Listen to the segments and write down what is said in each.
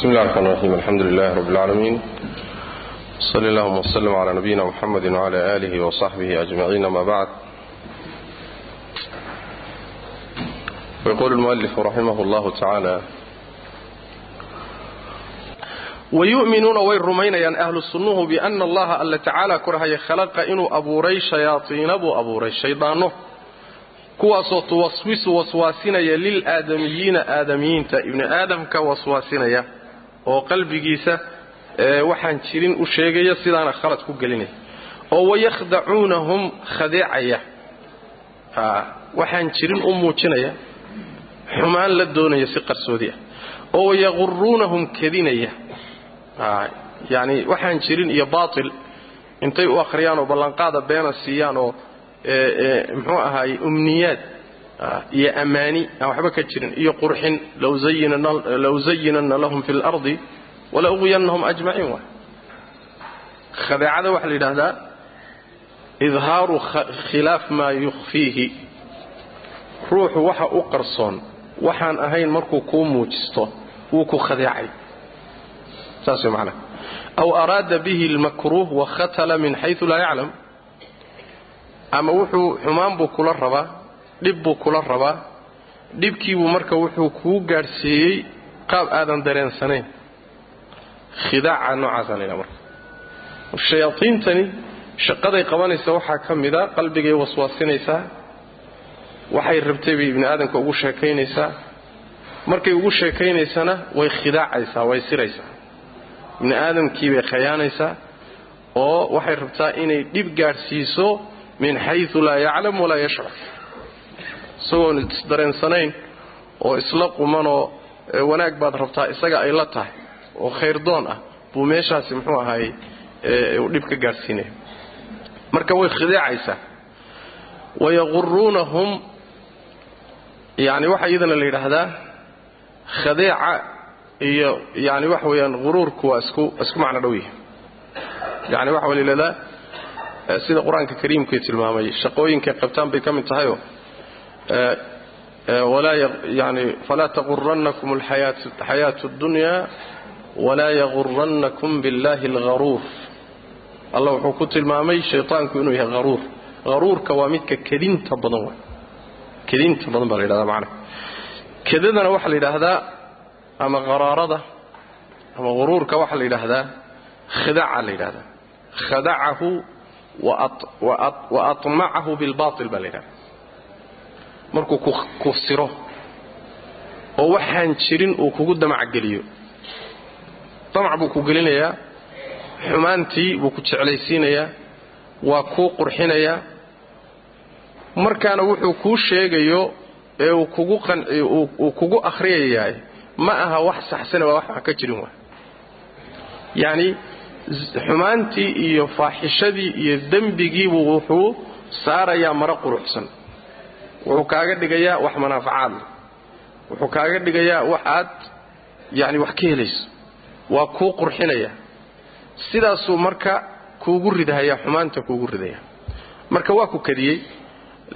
بسم الله الرحمن الرحيم الحمد لله رب العالمين صلى الله وسلم على نبينا محمد وعلى آله وصحبه أجمعين ما بعد ويقول المؤلف رحمه الله تعالى wayu'minuuna way rumaynayaan ahlu sunnuhu biana allaha alla tacaala korhaya khalaqa inuu abuuray shayaaiina buu abuuray shayddaanno kuwaasoo tuwaswisu waswaasinaya lilaadamiyiina aadamiyiinta ibni aadamka waswaasinaya oo qalbigiisa waxaan jirin u sheegaya sidaana khalad ku gelinaya oo wayakhdacuunahum khadeecaya. Waxaan jirin u muujinaya xumaan la doonaya si qarsoodi ah. oo wayaquruunahum kadinaya yani waxaan jirin iyo baatil intay u akhriyaan oo ballanqaada beena siiyaan oo muxuu ahaay umniyaad iyo ammaani aan waxba ka jirin iyo qurxin law zayinanna lahum fi lardi wala uqwiyannahum ajmaciin waay. Khadeecada waxaa la yidhaahdaa idhaaru khilaaf maa yukhfiihi. Ruuxu waxa u qarsoon waxaan ahayn markuu kuu muujisto wuu ku khadeecay. Saas way macnaha. Aw araada bihi almakruuh wakhatala min xaysu laa yaclam. Ama wuxuu xumaan buu kula rabaa dhib buu kula rabaa. Dhibkiibuu marka wuxuu kuu gaadhsiiyey qaab aadan dareensanayn. Khidaaca noocaasa la ydhaha marka. Shayaaiintani shaqaday qabanaysa waxaa ka mida qalbigay waswaasinaysaa waxay rabtay bay ibni aadamka ugu sheekaynaysaa markay ugu sheekaynaysana way khidaacaysaa way siraysaa ibni aadamkii bay khayaanaysaa oo waxay rabtaa inay dhib gaadhsiiso min xayu laa yaclam walaa yashcur isagoon isdareensanayn oo isla qumanoo wanaag baad rabtaa isaga ay la tahay oo khayrdoon ah buu meeshaasi muxuu ahaay dhib ka gaadhsiinaya marka way khidaacaysaa wayaquruunahum yani waxaa iyadana la yidhaahdaa khadeeca iyo yani waxa weeyaan huruurku waa isku isku macno dhow yahay. Yani waxa la yidhahdaa sida qur'aanka kariimkay tilmaamay shaqooyinkay qabtaan bay ka mid tahayoo falaa taqurannakum alxayaatu اddunya walaa yagurannakum biاllahi اlharuur allah wuxuu ku tilmaamay shayطaanku inuu yahay haruur haruurka waa midka kedinta badan waay kedinta badan baa la yidhahdaa macnaha kedadana waxaa la yidhaahdaa ama qaraarada ama huruurka waxaa la yidhaahdaa khidaca la yidhahdaa khadacahu wa atmacahu bilbail baa la yidhahdaa markuu ku siro oo waxaan jirin uu kugu damacgeliyo damac buu ku gelinayaa xumaantii buu ku jeclaysiinayaa waa kuu qurxinayaa. Markaana wuxuu kuu sheegayo ee uu kugu akhriyayahay ma aha wax saxsane waa wax wax ka jirin waay. Yacni xumaantii iyo faaxishadii iyo dembigiibuu wuxuu saarayaa maro quruxsan wuxuu kaaga dhigayaa wax manaafacaad leh wuxuu kaaga dhigayaa wax aad yani wax ka helayso waa kuu qurxinaya. Sidaasuu marka kuugu ridhayaa xumaanta kuugu ridaya marka waa ku kadiyey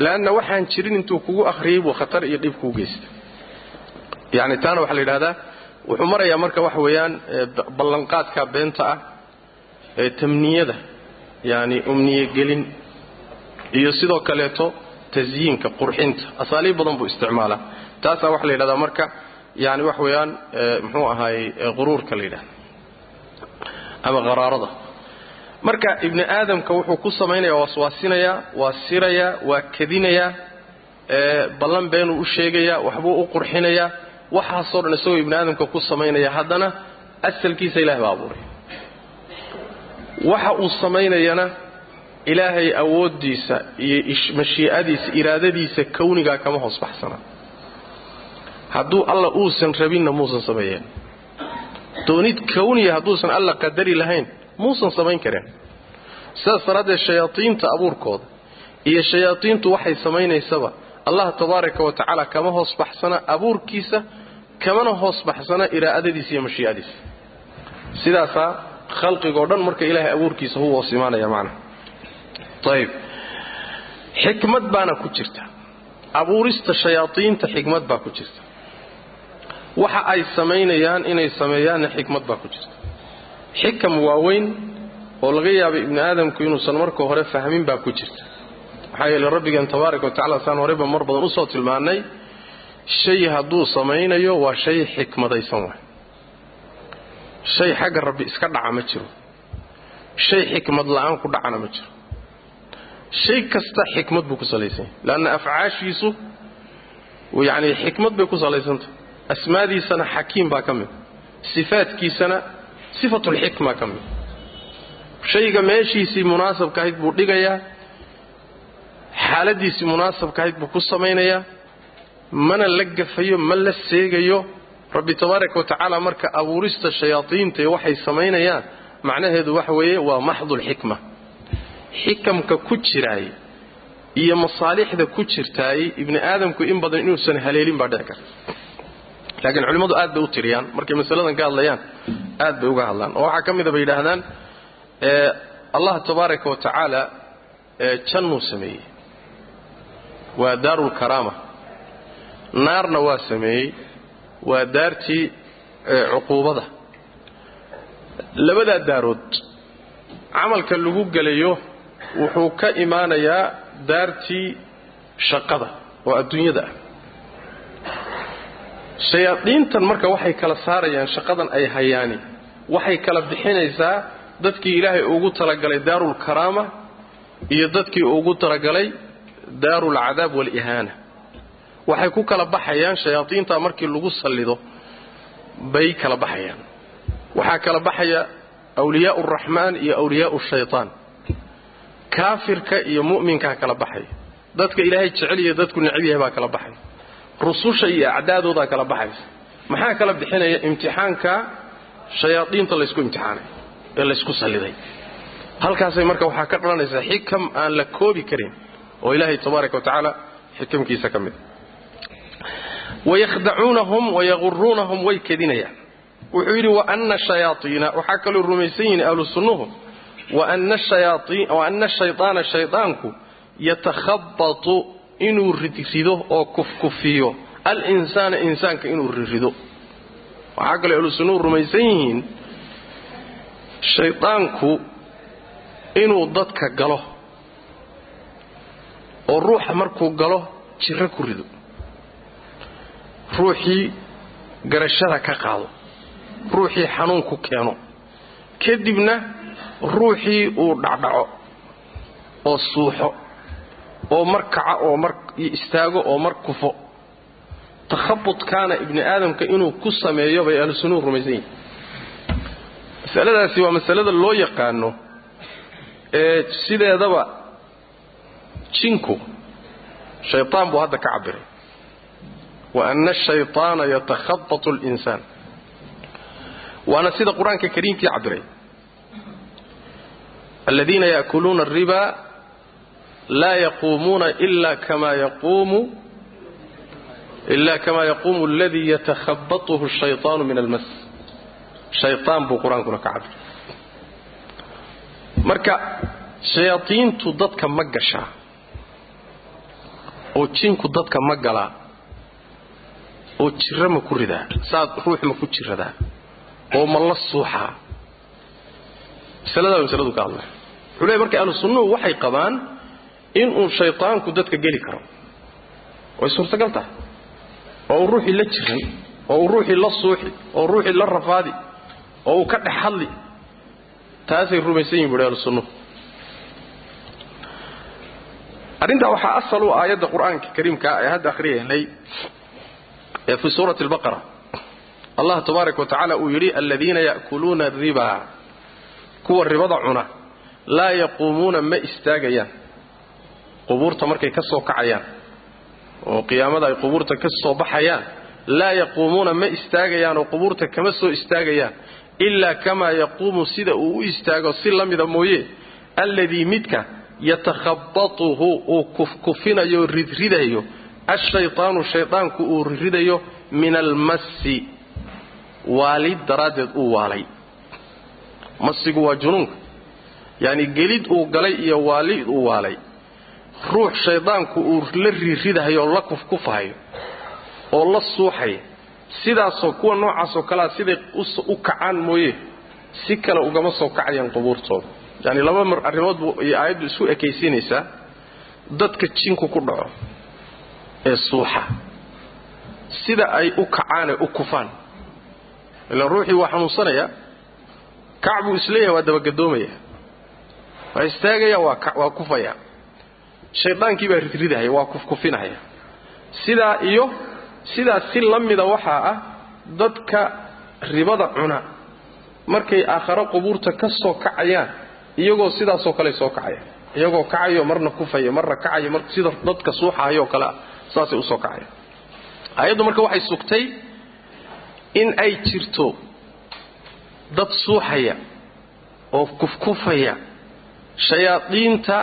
leanna waxaan jirin intuu kugu akhriyey buu khatar iyo dhib kuu geysta yani taana waxaa la yidhahdaa wuxuu marayaa marka waxa weeyaan ballanqaadka beenta ah ee tamniyada yani umniyegelin iyo sidoo kaleeto tasyiinka qurxinta. Asaaliib badan buu isticmaalaa. Taasaa waxaa la yidhahdaa marka yani wax weeyaan muxuu ahaayey quruurka la yidhahda ama qaraarada. Marka ibni aadamka wuxuu ku samaynaya waswaasinayaa waa sirayaa waa kadinayaa ballan beenuu u sheegayaa waxbuu u qurxinayaa. Waxaasoo dhan isagoo ibni aadamka ku samaynaya haddana asalkiisa ilahay baa abuuray. Waxa uu samaynayana ilaahay awooddiisa iyo mashii'adiisa iraadadiisa kawnigaa kama hoos baxsana. Hadduu alla uusan rabinna muusan sameeyeen. Doonid kawniya hadduusan alla qadari lahayn muusan samayn kareen sidaas daraaddeed shayaadiinta abuurkooda iyo shayaadiintu waxay samaynaysaba allah tabaaraka wa tacaala kama hoos baxsana abuurkiisa kamana hoos baxsana iraa'adadiisa iyo mashii'adiisa. Sidaasaa khalqigoo dhan marka ilaahay abuurkiisa hu hoos imaanaya macnaha ayib xikmad baana ku jirta. Abuurista shayaadiinta xikmad baa ku jirta. Waxa ay samaynayaan inay sameeyaanna xikmad baa ku jirta. Xikam waaweyn oo laga yaabay ibni aadamku inuusan marka hore fahmin baa ku jirta. Maxaa yeele rabbigeen tabaaraka watacala saan horeyba mar badan u soo tilmaannay shay hadduu samaynayo waa shay xikmadaysan waay. Shay xagga rabbi iska dhaca ma jiro. Shay xikmad la'aan ku dhacana ma jiro shay kasta xikmad buu ku salaysan yahay leanna afcaashiisu yacni xikmad bay ku salaysantah asmaadiisana xakiim baa ka mid. Sifaadkiisana sifatulxikma ka mid. Shayga meeshiisii munaasabka ahayd buu dhigayaa. Xaaladiisii munaasabka ahayd buu ku samaynayaa. Mana la gafayo ma la seegayo. Rabbi tabaaraka watacaala marka abuurista shayaadiinta waxay samaynayaan macnaheedu waxa weeye waa maxdulxikma xikamka ku jiraay iyo masaalixda ku jirtaay ibni aadamku in badan inuusan haleelin baa dhici karta. Laakiin culimmadu aad bay u tiriyaan markay masaladan ka hadlayaan aad bay uga hadlaan. Oo waxaa ka mida bay yidhaahdaan allah tabaaraka wa tacaala jannuu sameeyey. Waa daarulkaraama naarna waa sameeyey waa daartii cuquubada. Labadaa daarood camalka lagu gelayo wuxuu ka imaanayaa daartii shaqada oo adduunyada ah. Shayaadiintan marka waxay kala saarayaan shaqadan ay hayaani waxay kala bixinaysaa dadkii ilaahay ugu talagalay daarulkaraama iyo dadkii ugu talagalay daarulcadaab waalihaana waxay ku kala baxayaan shayaadiinta markii lagu sallido bay kala baxayaan. Waxaa kala baxaya awliyaau araxmaan iyo awliyaau shaytaan kaafirka iyo mu'minkaa kala baxaya dadka ilaahay jecel iyo dadku necab yahay baa kala baxaya rususha iyo acdaadoodaa kala baxaysa maxaa kala bixinaya? Imtixaanka shayaadiinta laysku imtixaanay ee laysku salliday halkaasay marka waxaa ka dhalanaysaa xikam aan la koobi karin oo ilaahay tabaaraka wa tacaala xikamkiisa ka mid wayakhdacuunahum wayaguruunahum way kedinayaan. Wuxuu yidhi waana shayaaiina waxaa kaloo rumaysan yihiin ahlu wa anna shaydaana shaydaanku yatakhabatu inuu ridrido oo kufkufiyo alinsaana insaanka inuu rirido waxaa kale ahlusunuu rumaysan yihiin shaydaanku inuu dadka galo oo ruuxa markuu galo jiro ku rido ruuxii garashada ka qaado ruuxii xanuun ku keeno kadibna ruuxii uu dhacdhaco oo suuxo oo mar kaca oo mar istaago oo mar kufo. Takhabudkaana ibni aadamka inuu ku sameeyo bay ahlu sunnuhu rumaysan yihiin masaladaasi waa masalada loo yaqaano ee sideedaba jinku shaytaan buu hadda ka cabiray wa ana ashayطaana yatakhabatu linsaan waana sida qur'aanka kariimkii cabiray aladiina yaakuluuna alriba laa yaquumuuna ila kama yaquumu ila kamaa yaquumu aladii yatakhabatuhu shayطaanu min almas shayaan buu qur'aankuna ka cabir marka shayaadiintu dadka ma gashaa oo jinku dadka ma galaa oo jiro ma ku ridaa saad ruux ma ku jiradaa oo ma la suuxaa masaladaa masaladu ka hadlay wuxuu leey marka ahlu sunnuhu waxay qabaan inuu shaydaanku dadka geli karo. Way suurtagal tahay oo uu ruuxii la jiran oo uu ruuxii la suuxi oo ruuxii la rafaadi oo uu ka dhex hadli. Taasay rumaysan yihiin buhi ahlu sunnuhu arrintaa waxaa asal u aayadda qur'aanka kariimkaa ee hadda akhriyaynay ee fii suurati albaqara allah tabaaraka wa tacaala uu yidhi aladiina ya'kuluuna ariba kuwa ribada cuna laa yaquumuuna ma istaagayaan. Qubuurta markay ka soo kacayaan oo qiyaamada ay qubuurta ka soo baxayaan laa yaquumuuna ma istaagayaan oo qubuurta kama soo istaagayaan ilaa kamaa yaquumu sida uu u istaago si la mida mooye alladii midka yatakhabatuhu uu kufkufinayo ridridayo ashaytaanu shaydaanku uu ridridayo min almassi waalid daraaddeed uu waalay. Masigu waa junuunka yacni gelid uu galay iyo waalid uu waalay. Ruux shaydaanku uu la rirridahayo oo la kufkufahayo oo la suuxaya sidaasoo kuwa noocaasoo kalea siday u kacaan mooye si kale ugama soo kacayaan qubuurtooda. Yani laba mar arrimood buu iyo aayaddu isu ekaysiinaysaa dadka jinku ku dhaco ee suuxa. Sida ay u kacaanee u kufaan. Ilaan ruuxii waa xanuunsanaya kac buu is leeyahay waa dabagadoomayaa waa istaagaya waa kufaya. Shaydaankii baa ridridahaya waa kufkufinahaya sidaa iyo sidaas si la mida waxaa ah dadka ribada cuna. Markay aakharo qubuurta ka soo kacayaan iyagoo sidaasoo kale soo kacayaan iyagoo kacayo marna kufaya marna kacayo mar sida dadka suuxahayoo kale ah saasay u soo kacayaan. Ayaddu marka waxay sugtay in ay jirto dad suuxaya oo kufkufaya shayaadiinta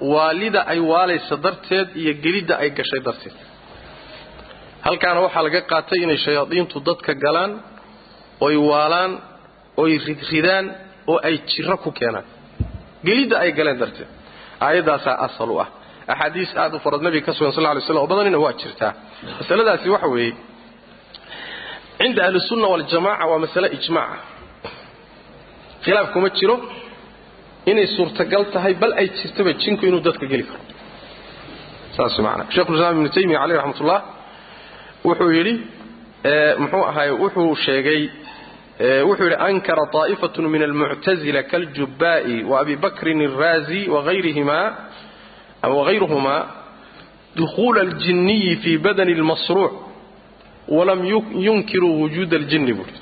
waalida ay waalaysa darteed iyo gelidda ay gashay darteed. Halkaana waxaa laga qaatay inay shayaadiintu dadka galaan oy waalaan oy ridridaan oo ay jiro ku keenaan. Gelidda ay galeen darteed. Aayaddaasaa asal u ah. Axaadiis aad u farad nabiga ka sugan sal ly slam oo badanina waa jirtaa. Masaladaasi waxa weeye cinda ahlisunna waljamaca waa masale ijmaaca khilaaf kuma jiro inay suurtagal tahay bal ay jirtaba jinku inuu dadka geli karo saas maana shekhulislaam ibnu taymiya caleyh raxmatullah wuxuu yidhi muxuu ahaay wuxuu sheegay wuxuu yidhi ankara طaa'ifaة min almuctazila kaاljubba'i وabi bakrin الraazi وغayruhuma dukhuula اljiniyi fii badani اlmasruuc walam yunkiruu wujuuda اljini buui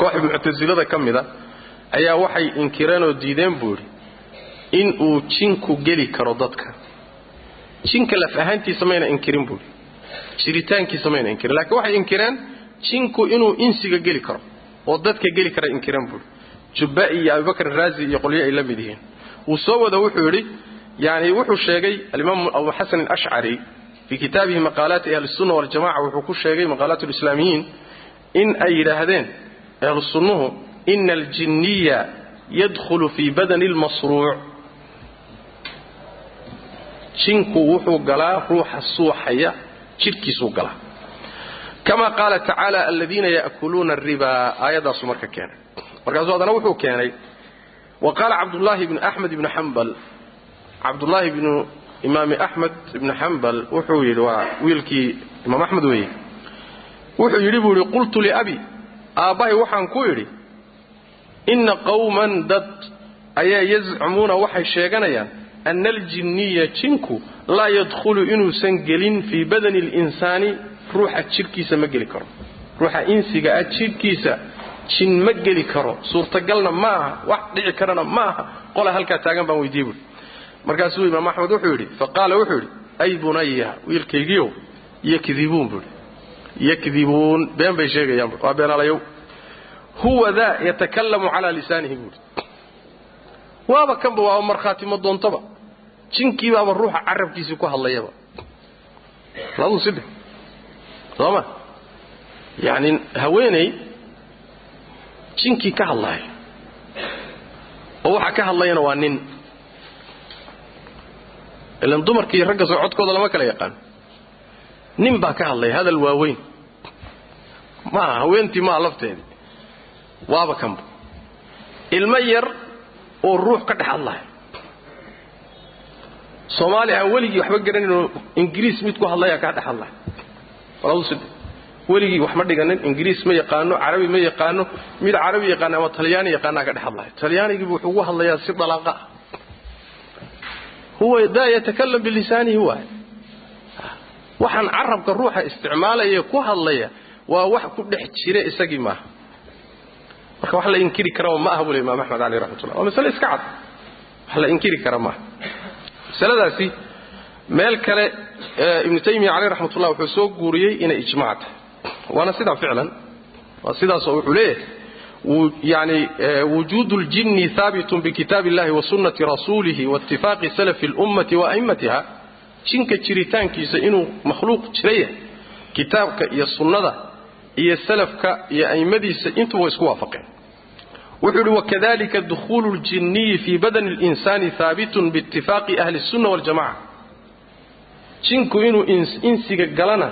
koox muctasilada ka mida ayaa waxay inkireen oo diideen buu yidhi in uu jinku geli karo dadka. Jinka laf ahaantiisa mayna inkirin buui jiritaankiisa mayna inkirin. Lakiin waxay inkireen jinku inuu insiga geli karo oo dadka geli kara inkireen buui jubba'i iyo abubakr raazi iyo qolyo ay la mid yihiin. Wuu soo wada wuxuu yidhi yani wuxuu sheegay alimaam abu xasan alashcari fii kitaabihi maqaalaati ahlisunna waljamaca wuxuu ku sheegay maqaalaat lislaamiyiin in ay yidhaahdeen ahlu sunnuhu ina aljinniya yadkhulu fii badani lmasruuc jinku wuxuu galaa ruuxa suuxaya jidhkiisuu galaa kama qaala tacaala aladiina ya'kuluuna aribaa aayaddaasuu marka keenay markaasuu haddana wuxuu keenay wa qaala cabdullaahi bnu axmed ibnu xambal cabdullaahi bnu imaami axmed ibnu xambal wuxuu yidhi waa wiilkii imaam axmed weeye wuxuu yidhi buu yidhi qultu liabi aabbahay waxaan ku idhi inna qowman dad ayaa yazcumuuna waxay sheeganayaan ana aljinniya jinku laa yadkhulu inuusan gelin fii badani اlinsaani ruuxa jidhkiisa ma geli karo ruuxa insiga ah jidhkiisa jin ma geli karo suurtagalna ma aha wax dhici karana ma aha qola halkaa taagan baan weydiiyey buui markaasuu imaam axmed wuxuu yidhi faqaala wuxuu yidhi ay bunaya wiilkaygiiow yakdibuun buui yakdibuun been bay sheegayaan bu waa beenaalayow huwa daa yatakalamu calaa lisaanihi buui waaba kanba waaba markhaatimo doontaba. Jinkiibaaba ruuxa carabkiisii ku hadlayaba. Labuu sidhe sooma yacni haweeney jinkii ka hadlaayo. Oo waxa ka hadlayana waa nin. Ilan dumarkii ragga soo codkooda lama kala yaqaan. Nin baa ka hadlaya hadal waaweyn. Maaha haweentii maaha lafteedii waaba kanba ilmo yar oo ruux ka dhex hadlaayo. Soomaali aan weligii waxba garanayno ingiriis mid ku hadlaya kaa dhex hadlaya weligii wax ma dhiganin ingiriis ma yaqaano carabi ma yaqaano mid carabi yaqaana ama talyaani yaqaanaa ka dhex hadlaya talyaanigiibu wuxuu ugu hadlayaa si dalaaqa ah huwa daa yatakalam bilisaanihi waay waxaan carabka ruuxa isticmaalaya ku hadlaya waa wax ku dhex jira isagii maaha marka wax la inkiri karaba ma aha bule imaam axmed caleyh raxmatullah waa masale iska cad. Wax la inkiri kara maaha masaladaasi meel kale ibnu taymiya caleyh raxmatullah wuxuu soo guuriyey inay ijmac tahay waana sidaa ficlan. Waa sidaasoo wuxuu leeyahay yani wujuudu ljinni haabitun bikitaabi illahi wa rasuulihi waitifaaqi salafi اlummati wa jinka jiritaankiisa inuu makhluuq jira yahay kitaabka iyo sunnada iyo salafka iyo a'immadiisa intuba way isku waafaqeen wuxuu yidhi wakadalika dukhuulu ljinniyi fii badani اlinsani haabitun biitifaaqi ahli الsunna waاljamaca jinku inuu insiga galana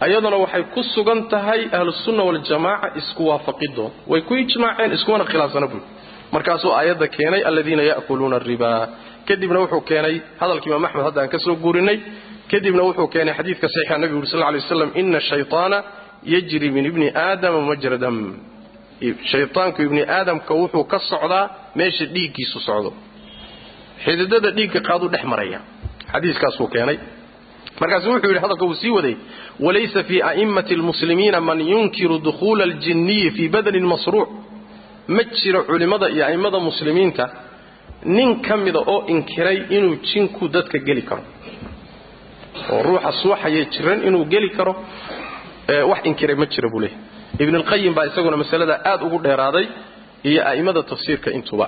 ayaduna waxay ku sugan tahay ahlusunna waljamaaca isku waafaqidooda way ku ijmaaceen iskumana khilaafsana buuri markaasuu aayadda keenay aladiina ya'kuluuna aribaa kadibna wuxuu keenay hadalka imaam axmed hadda aan ka soo guurinay kadibna wuxuu keenay xadiidka saxiixa nabigu uri sal lay waslam ina shayطaana yajri min ibni aadama majra dam. Shayطaanku ibni aadamka wuxuu ka socdaa meesha dhiiggiisu socdo. Xididada dhiigga qaaduu dhex maraya. Xadiiskaasuu keenay. Markaasu wuxuu yidhi hadalka uu sii waday walaysa fii a'immati lmuslimiina man yunkiru dukhuula aljinniyi fii badanin masruuc. Ma jiro culimmada iyo a'immada muslimiinta nin ka mida oo inkiray inuu jinku dadka geli karo. Oo ruuxa suuxaya jiran inuu geli karo wax inkiray ma jira buu leeyahy ibnulqayim baa isaguna masaladaa aad ugu dheeraaday iyo a'immada tafsiirka intuba.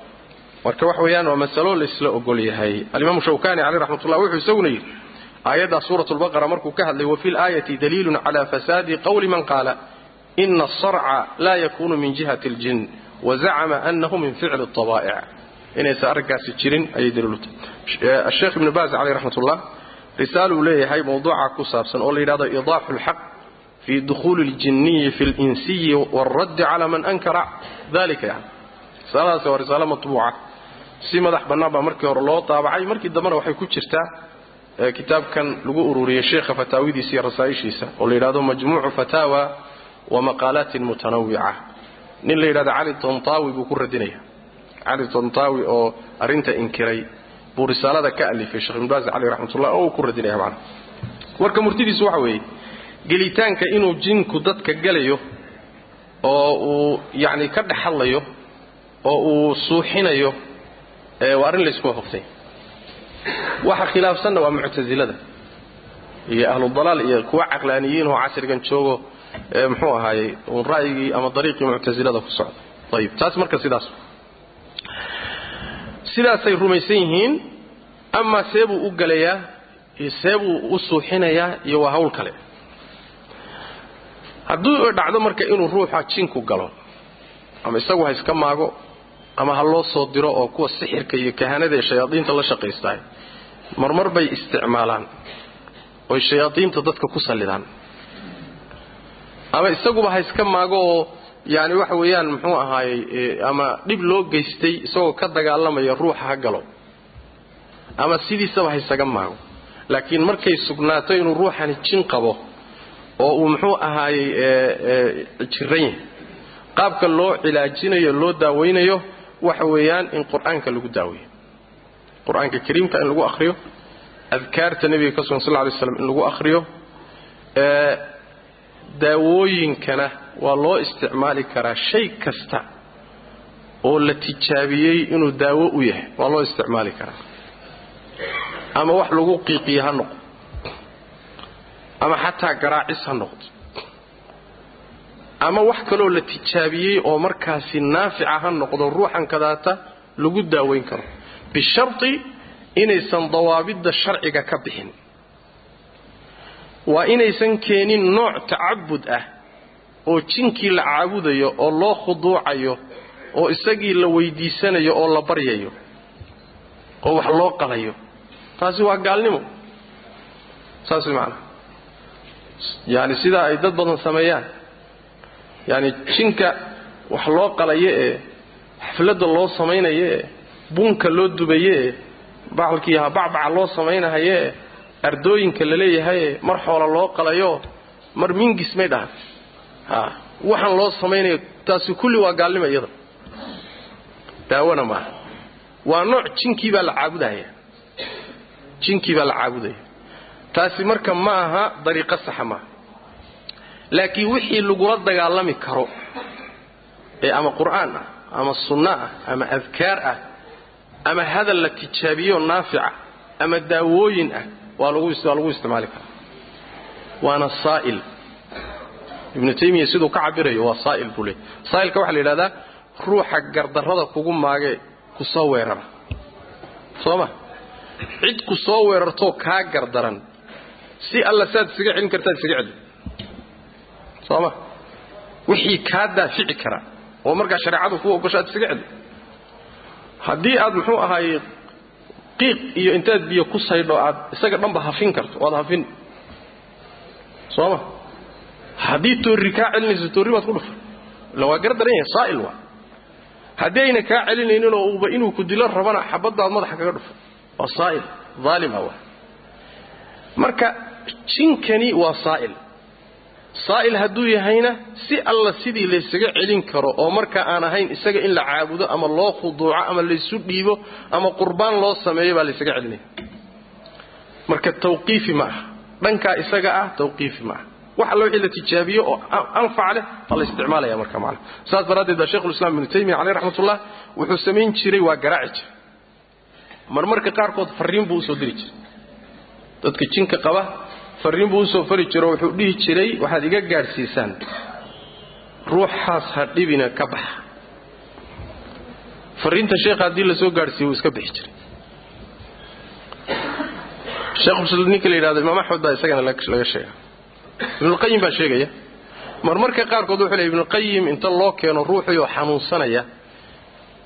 Marka wax weeyaan waa masalo laysla ogol yahay. Alimaamu shawkani caleyh raxmatullah wuxuu isaguna yidhi aayaddaa suurat lbaqara markuu ka hadlay wafi laayati daliilun cala fasaadi qowli man qaala ina asarca laa yakuunu min jihati اljin wazacama anahu min ficli اabaa'ic inaysan arrinkaasi jirin ayay daliilutahay sheekh ibnu baaz caleyh raxmat ullah risaal uu leeyahay mowduuca ku saabsan oo la yidhahdo idaaxu lxaq fi dukhuuli اljiniyi fi اlinsiyi wاlraddi cala man ankara dalika yani risaaladaasi waa risaalo matbuuca si madax bannaan baa markii hore loo daabacay markii dambena waxay ku jirtaa kitaabkan lagu ururiyey sheekha fataawidiisa iyo rasaa'ishiisa oo la yidhahdo majmuucu fataawa wa maqaalaatin mutanawica nin la yidhahdo cali tontaawi buu ku radinaya cali tontaawi oo arrinta inkiray buu risaalada ka alifay sheekh ibn baaz caleyh raxmatullah oo uu ku radinaya macana warka murtidiisu waxa weeye gelitaanka inuu jinku dadka gelayo oo uu yacni ka dhex hadlayo oo uu suuxinayo waa arrin laysku waafaqsanya waxa khilaafsanna waa muctasilada iyo ahludalaal iyo kuwa caqlaaniyiin oo casrigan joogo muxuu ahaayey uun ra'yigii ama dariiqii muctasilada ku socda ayib taas marka sidaas. Sidaasay rumaysan yihiin amaa seebuu u gelayaa iyo seebuu u suuxinayaa iyo waa hawl kale hadduu dhacdo marka inuu ruuxa jinku galo ama isagu ha iska maago ama ha loo soo diro oo kuwa sixirka iyo kahanada ee shayaadiinta la shaqaystahay marmar bay isticmaalaan oy shayaadiinta dadka ku sallidaan. Ama isaguba ha iska maago oo yani waxa weeyaan muxuu ahaayey ama dhib loo geystay isagoo ka dagaalamaya ruuxa ha galo ama sidiisaba ha isaga maago. Laakiin markay sugnaato inuu ruuxani jin qabo oo uu muxuu ahaayey jiran yahay qaabka loo cilaajinayo loo daaweynayo waxa weeyaan in qur'aanka lagu daaweeyo. Qur'aanka kariimka in lagu akhriyo adkaarta nebiga ka sugan sal ly slam in lagu akhriyo daawooyinkana waa loo isticmaali karaa shay kasta oo la tijaabiyey inuu daawo u yahay. Waa loo isticmaali karaa. Ama wax lagu qiiqiyo ha noqdo ama xataa garaacis ha noqdo. Ama wax kaloo la tijaabiyey oo markaasi naafica ha noqdo ruuxan kadaata lagu daaweyn karo. Bisharti inaysan dawaabidda sharciga ka bixin. Waa inaysan keenin nooc tacabud ah oo jinkii la caabudayo oo loo khuduucayo oo isagii la weydiisanayo oo la baryayo oo wax loo qalayo. Taasi waa gaalnimo. Saas way yaani sidaa ay dad badan sameeyaan. Yaani jinka wax loo qalayo ee xafladda loo samaynayo ee bunka loo dubayo ee bacalkii bacbaca loo samaynahayo ee ardooyinka la leeyahaye mar xoola loo qalayo mar mingis may dhahan ha waxaan loo samaynayo taasi kulli waa gaalnimo iyada. Daawona maaha. Waa nooc jinkii baa la caabudahaya jinkii baa la caabudaya taasi marka ma aha dariiqo saxa maaha. Laakiin wixii lagula dagaalami karo ee ama qur'aan ah ama sunno ah ama adkaar ah ama hadal la tijaabiyo naafica ama daawooyin ah waa lagu isticmaali karaa. Waana saa'il. Ibnu taymiya siduu ka cabirayo waa saa'il buu leey saa'ilka waxaa la yidhahdaa ruuxa gardarrada kugu maagee ku soo weerara. Soo ma? Cid ku soo weerartoo kaa gardaran si alla saad isaga celin kartaad isaga celi soo ma wixii kaa daafici kara oo markaa shareecadu kuu ogoshaad isaga celi haddii aad muxuu ahaayey qiiq iyo intaad biyo ku saydho aad isaga dhanba hafin karto waad hafin. Soo ma haddii toorri kaa celinayso toorri baad ku dhufan. Illa waa gar daran yahay saa'il waa. Haddii ayna kaa celinaynin oo uuba inuu ku dilo rabana xabaddaad madaxa kaga dhufan. Waa saa'il aalima waa. Marka jinkani waa saa'il. Saa'il hadduu yahayna si alla sidii laysaga celin karo oo marka aan ahayn isaga in la caabudo ama loo khuduuco ama laysu dhiibo ama qurbaan loo sameeyo baa laysaga celinaya. Marka tawqiifi ma aha. Dhankaa isaga ah tawqiifi ma aha. Wax alla wixii la tijaabiyo oo anfac leh baa la isticmaalaya marka macana saas daraaddeed baa shekhulislaam ibnu taymiya caleyh raxmatullah wuxuu samayn jiray waa garaaci jiray marmarka qaarkood farriin buu u soo diri jiray dadka jinka qaba farriin buu u soo fari jiro wuxuu dhihi jiray waxaad iga gaadhsiisaan. Ruuxaas ha dhibina ka baxa. Farriinta sheekha haddii la soo gaadhsiiyo wuu iska bixi jiray. Sheekh ninka la yidhahdo imaam axmed baa isagana laga sheega ibnulqayim baa sheegaya marmarka qaarkood wuxuu leey ibnulqayim inta loo keeno ruuxii oo xanuunsanaya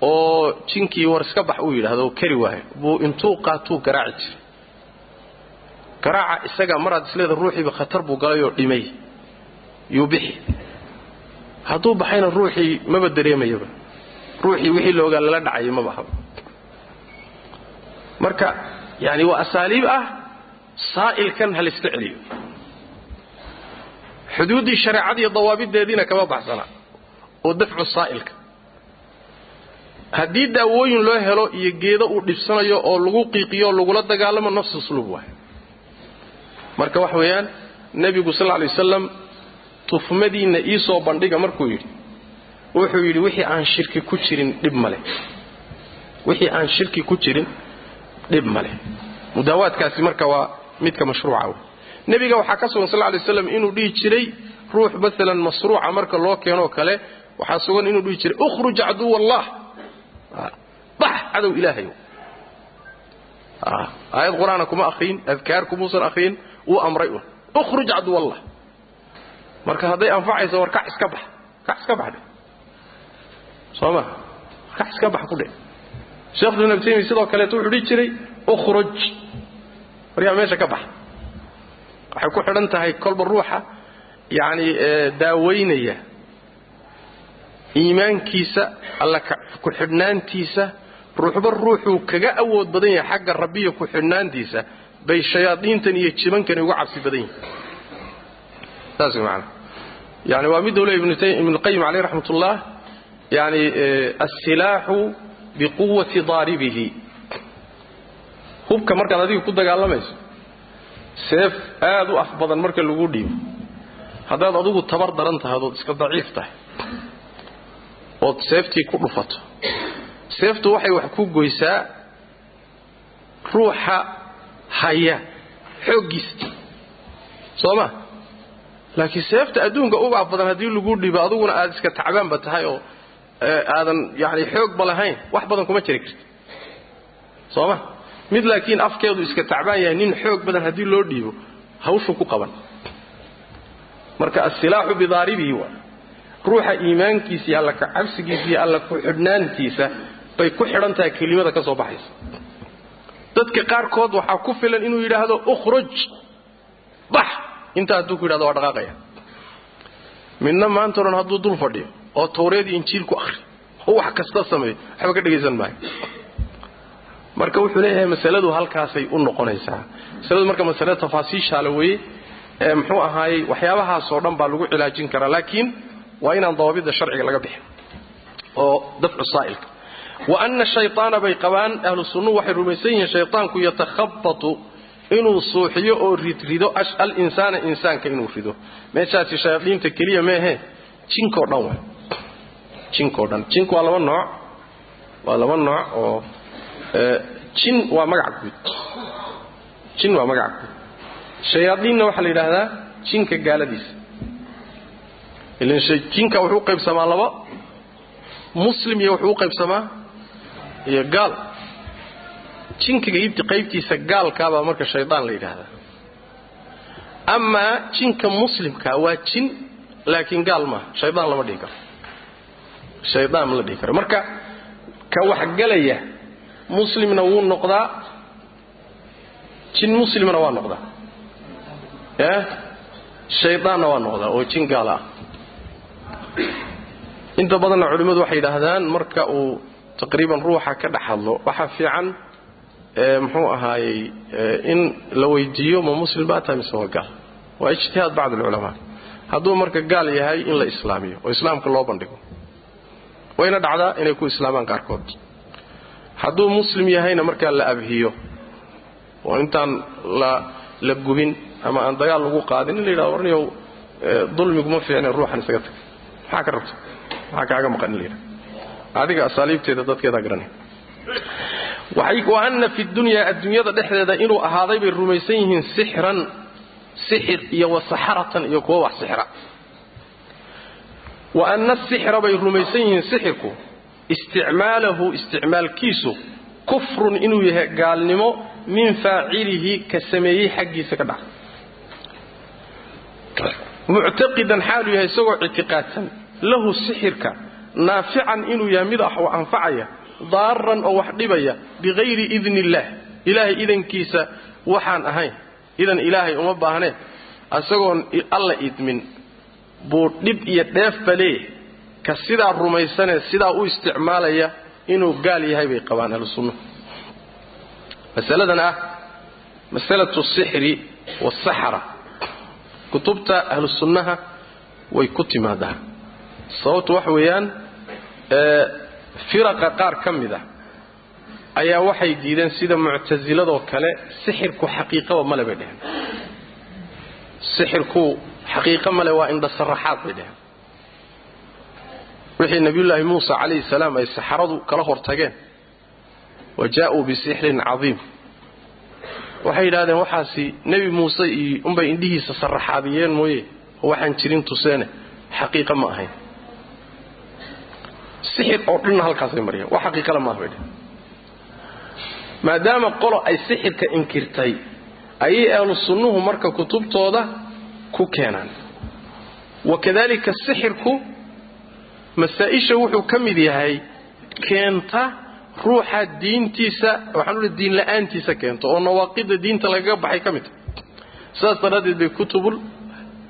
oo jinkii war iska bax uu yidhaahdo oo kari waayo buu intuu qaatuu garaaci jiray garaaca isaga maraad isleeda ruuxiiba khatar buu galayoo dhimay. Yuu bixi. Hadduu baxayna ruuxii maba dareemayaba. Ruuxii wixii loogaa lala dhacayay maba haba. Marka yani waa asaaliib ah saa'ilkan ha layska celiyo. Xuduuddii shareecadiiyo dawaabideediina kama baxsana oo dafcu saa'ilka. Haddii daawooyin loo helo iyo geedo uu dhibsanayo oo lagu qiiqiyo lagula dagaalamo nafsu usluub waay marka wax weeyaan nebigu sal lla lay wasalam tufmadiinna iisoo bandhiga markuu yidhi wuxuu yidhi wixii aan shirki ku jirin dhib male wixii aan shirki ku jirin dhib male mudaawaadkaasi marka waa midka mashruuca wey nebiga waxaa ka sugan sal lla lay waslam inuu dhihi jiray ruux maalan masruuca marka loo keenoo kale waxaa sugan inuu dhihi jiray ukhruj caduw allah bax cadow ilaahay. Aayad qur'aana kuma akhriin adkaar kumuusan akhriin wuu amray un ukhruj caduw allah marka hadday anfacayso war kax iska bax. Kax iska bax dhe soo ma? Kax iska bax ku dhe sheekh ibn taymiya sidoo kaleeto wuxuu dhihi jiray ukhruj. Waryaa meesha ka bax. Waxay ku xidhan tahay kolba ruuxa yacni daaweynaya. Iimaankiisa alla ku xidhnaantiisa ruuxba ruuxuu kaga awood badan yahay xagga rabbiya ku xidhnaantiisa bay shayaadiintan iyo jibankani uga cabsi badan yihiin saas man yani waa miduu leey ibnuqayim caleyh raxmat ullah yani asilaaxu biquwati daaribihi. Hubka markaad adiga ku dagaalamayso seef aad u af badan marka lagu dhiibo haddaad adigu tabar daran tahay ood iska daciif tahay ood seeftii ku dhufato. Seeftu waxay wax ku goysaa ruuxa haya xooggiisa soo ma laakiin seefta adduunka uga af badan haddii lagu dhiibo adiguna aad iska tacbaanba tahay oo aadan yani xoogba lahayn wax badan kuma jiri karti soo ma mid laakiin afkeedu iska tacbaan yahay nin xoog badan haddii loo dhiibo hawshu ku qaban. Marka asilaaxu bidaaribihi waa ruuxa iimaankiisa iyo alla ka cabsigiisa iyo alla ku xidhnaantiisa bay ku xidhan tahay kelimada ka soo baxaysa dadka qaarkood waxaa ku filan inuu yidhaahdo ukhruj bax. Intaa hadduu ku yidhahdo waa dhaqaaqaya. Midna maanta odhan hadduu dul fadhiyo oo tawreedii injiil ku akhri oo wax kasta sameeyo waxba ka dhegaysan maayo. Marka wuxuu leeyahay masaladu halkaasay u noqonaysaa. Masaladu marka masale tafaasiishaala weeye ee muxuu ahaayey waxyaabahaasoo dhan baa lagu cilaajin karaa laakiin waa inaan dawaabidda sharciga laga bixin oo dafcu saa'ilka wa ana shayaana bay qabaan ahlu sunnuhu waxay rumaysan yihiin shaytaanku yatakhabatu inuu suuxiyo oo ridrido alinsaana insaanka inuu rido. Meeshaasi shayaadiinta keliya meehe jinkoo dhan jinkoo dhan. Jinku waa laba nooc waa laba nooc oo jin waa magac guud. Jin waa magac guud. Shayaadiinna waxaa la yidhaahdaa jinka gaaladiisa. Ilan jinka wuxuu qaybsamaa laba muslim iyo wuxuu u qaybsamaa iyo gaal. Jinka qaybtiisa gaalkaabaa marka shaydaan la yidhaahdaa. Amaa jinka muslimka waa jin laakiin gaal maaha. Shaydaan lama dhihi karo. Shaydaan la dhihi karo. Marka ka waxgalaya muslimna wuu noqdaa jin muslimna waa noqdaa. Shaydaanna waa noqdaa oo jin gaala ah. Inta badanna culimmadu waxay yidhaahdaan marka uu taqriiban ruuxa ka dhex hadlo waxaa fiican muxuu ahaayey in la weydiiyo ma muslim baa tahay mise waa gaal waa ijtihaad bacd alculamaa. Hadduu marka gaal yahay in la islaamiyo oo islaamka loo bandhigo wayna dhacdaa inay ku islaamaan qaarkood. Hadduu muslim yahayna markaa la abhiyo oo intaan la gubin ama aan dagaal lagu qaadin in la yidhahdo warniyow dulmiguma fiicne ruuxan isaga tag. Maxaa ka rabta maxaa kaaga maqan in la yidhahdo adiga asaaliibteeda dadkeedaa garanay wa ana fi dunyaa adduunyada dhexdeeda inuu ahaaday bay rumaysan yihiin sixran sixir iyo wasaxaratan iyo kuwa wax sixra. Wa ana sixra bay rumaysan yihiin sixirku isticmaalahu isticmaalkiisu kufrun inuu yahay gaalnimo min faacilihi ka sameeyey xaggiisa ka dhaca. Muctaqidan xaaluu yahay isagoo ictiqaadsan lahu sixirka naafican inuu yahay mid wax anfacaya daaran oo wax dhibaya bikayri idni illaah ilaahay idankiisa waxaan ahayn. Idan ilaahay uma baahnee isagoon alla idmin. Buu dhib iyo dheefba leeyahay ka sidaa rumaysanee sidaa u isticmaalaya inuu gaal yahay bay qabaan ahlusunna masaladan ah masalatu sixri waasaxara kutubta ahlu sunnaha way ku timaadaa sababtu waxa weeyaan firaqa qaar ka mid a ayaa waxay diideen sida muctasiladoo kale sixirku xaqiiqaba male bay dheheen sixirku xaqiiqo male waa indhasaraxaad bay dheheen wixii nabiyullaahi muusa calayhi salaam ay saxaradu kala hortageen wa jaa'uu bisixrin cadiim. Waxay yidhahdeen waxaasi nebi muuse unbay indhihiisa saraxaadiyeen mooye oo waxaan jirin tuseene xaqiiqa ma ahayn sixir oo dhanna halkaasay mariyeen. Wax xaqiiqala maaha bay dheheen maadaama qolo ay sixirka inkirtay ayay ahlu marka kutubtooda ku keenaan. Wakadalika sixirku masaa-isha wuxuu ka mid yahay keenta ruuxa diintiisa waxaan uli diin la'aantiisa keento oo nawaaqida diinta lagaga baxay ka mid. Tahay sidaas daraaddeed bay kutubul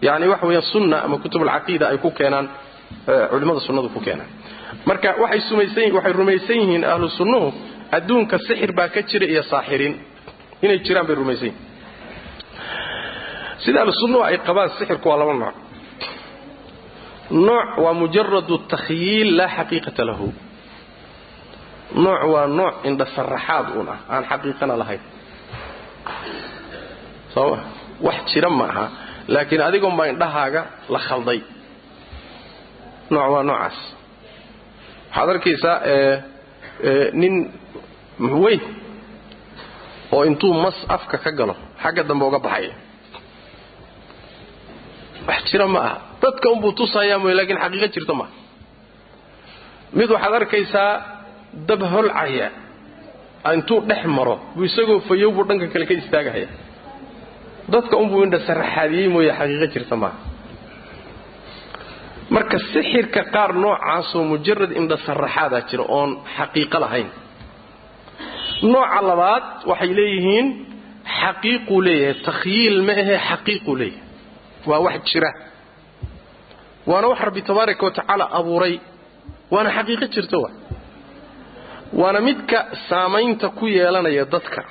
yani waxa weeyaan sunna ama kutubulcaqiida ay ku keenaan culimmada sunnadu ku keenaan marka waxay rumaysan yihiin ahlu sunnuhu adduunka sixir baa ka jira iyo saaxiriin inay jiraan bay rumaysan yihiin. Sida ahlu sunnuhu ay qabaan sixirku waa laba nooc. Nooc waa mujaradu takhyiil laa xaqiiqata lahu. Nooc waa nooc indhasaraxaad uun ah aan xaqiiqana lahayn. Sooma wax jira ma aha laakiin adigoon baa indhahaaga la khalday. Nooc waa noocaas waxaad arkaysaa nin weyn oo intuu mas afka ka galo xagga dambe uga baxaya. Wax jira ma aha. Dadka unbuu tusayaa mooye lakiin xaqiiqo jirta maaha mid waxaad arkaysaa dab holcaya intuu dhex maro buu isagoo fayow buu dhanka kale ka istaagahaya dadka unbuu indhasaraxaadiyey mooye xaqiiqo jirta maaha marka sixirka qaar noocaasoo mujarad indhasaraxaadaa jira oon xaqiiqo lahayn. Nooca labaad waxay leeyihiin xaqiiquu leeyahay takhyiil ma ahe xaqiiquu leeyahay. Waa wax jira. Waana wax rabbi tabaaraka wa tacaala abuuray. Waana xaqiiqo jirta wa waana midka saamaynta ku yeelanaya dadka.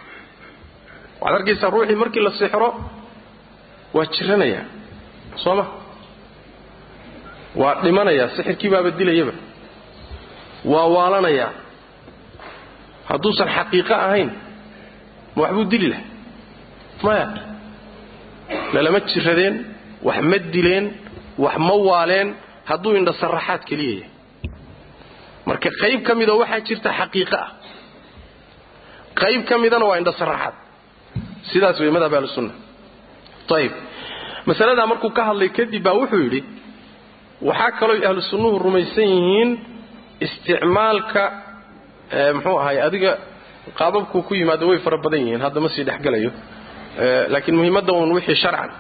Waxaad arkaysaa ruuxii markii la sixro waa jiranayaa. Soo ma waa dhimanayaa sixirkii baaba dilayaba. Waa waalanayaa hadduusan xaqiiqo ahayn ma waxbuu dili lahay maya lalama jiradeen wax ma dileen wax ma waaleen hadduu indhasaraxaad keliya yahay marka qayb ka midoo waxaa jirta xaqiiqo ah. Qayb ka midana waa indhasaraxaad sidaas wey madhab ahlusunna ayib masaladaa markuu ka hadlay kadib baa wuxuu yidhi waxaa kaloo ahlu sunnuhu rumaysan yihiin isticmaalka muxuu ahay adiga qaababkuu ku yimaado way fara badan yihiin hadda ma sii dhexgelayo laakiin muhiimadda uun wixii sharcan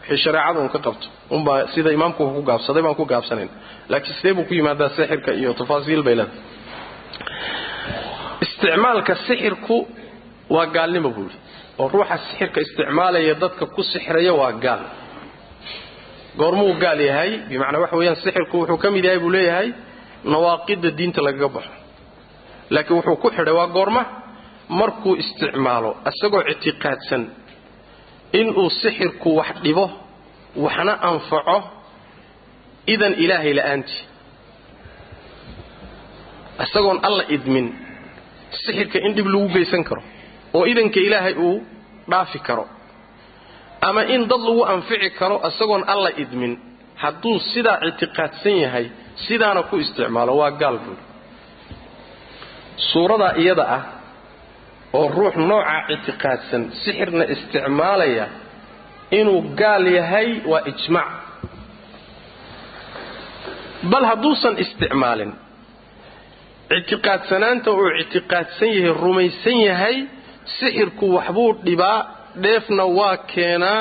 wixii shareecada uun ka qabto unbaa sida imaamku ku gaabsaday baan ku gaabsanayn. Laakiin sidee buu ku yimaadaa sixirka iyo tafaasiil bay leedahay. Isticmaalka sixirku waa gaalnimo buu yidhi oo ruuxa sixirka isticmaalaya dadka ku sixraya waa gaal goormuu gaal yahay. Bimacnaa waxa weeyaan sixirku wuxuu ka mid yahay buu leeyahay nawaaqidda diinta lagaga baxo. Laakiin wuxuu ku xidhay waa goorma markuu isticmaalo isagoo ictiqaadsan inuu sixirku wax dhibo waxna anfaco idan ilaahay la'aantii isagoon alla idmin sixirka in dhib lagu geysan karo oo idanka ilaahay uu dhaafi karo ama in dad lagu anfici karo isagoon alla idmin hadduu sidaa ictiqaadsan yahay sidaana ku isticmaalo waa gaal buuri suuradaa iyada ah oo ruux noocaa ictiqaadsan sixirna isticmaalaya inuu gaal yahay waa ijmaac bal hadduusan isticmaalin ictiqaadsanaanta uu ictiqaadsan yahay rumaysan yahay sixirku waxbuu dhibaa dheefna waa keenaa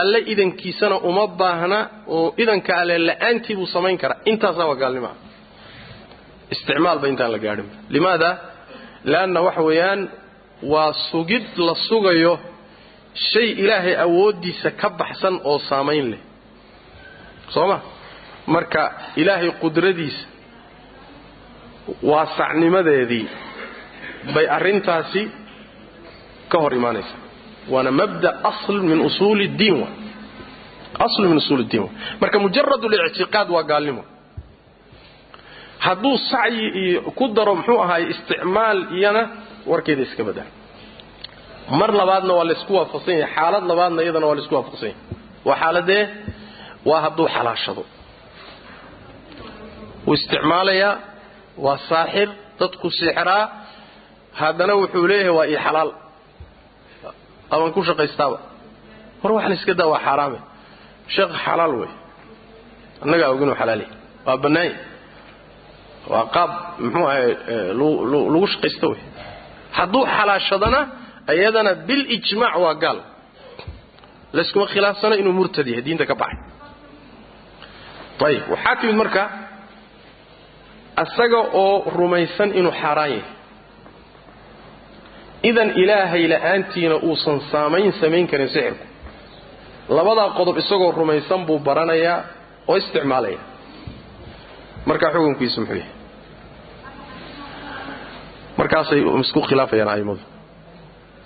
alle idankiisana uma baahna oo idanka alle la'aantii buu samayn karaa. Intaasaa waa gaalnimaa isticmaalba intaan la gaadhin. Limaada? Leanna waxa weeyaan waa sugid la sugayo shay ilaahay awooddiisa ka baxsan oo saamayn leh. Soo ma marka ilaahay qudradiisa waasacnimadeedii bay arrintaasi ka hor imaanaysaa waana mabda asl min ddiin wa. Marka mujarad lictiqaad waa gaalnimo. Hadduu sacyi iyo ku daro muxuu ahaay isticmaal iyana warkeeda iska badal mar labaadna waa laysku waafaqsan yahay xaalad labaadna iyadana waa laysku waafaqsan yahay. Waa xaaladee? Waa hadduu xalaashado. Wuu isticmaalayaa waa saaxir dadku sixraa haddana wuxuu leeyahay waa ii xalaal aban ku shaqaystaaba war waxaan iska daa waa xaaraame sheekh xalaal wey. Annagaa oginuu xalaal yahay waa bannaanya waa qaab muxuu ahay lagu shaqaysto wey. Hadduu xalaashadana iyadana bilijmaac waa gaal. Layskuma khilaafsana inuu murtad yahay diinta ka baxay. Ayib waxaa timid marka isaga oo rumaysan inuu xaaraan yahay idan ilaahay la'aantiina uusan saamayn samayn karin sixirku labadaa qodob isagoo rumaysan buu baranayaa oo isticmaalaya. Markaa xukunkiisu muxuu yahay? Markaasay isku khilaafayaan a'immadu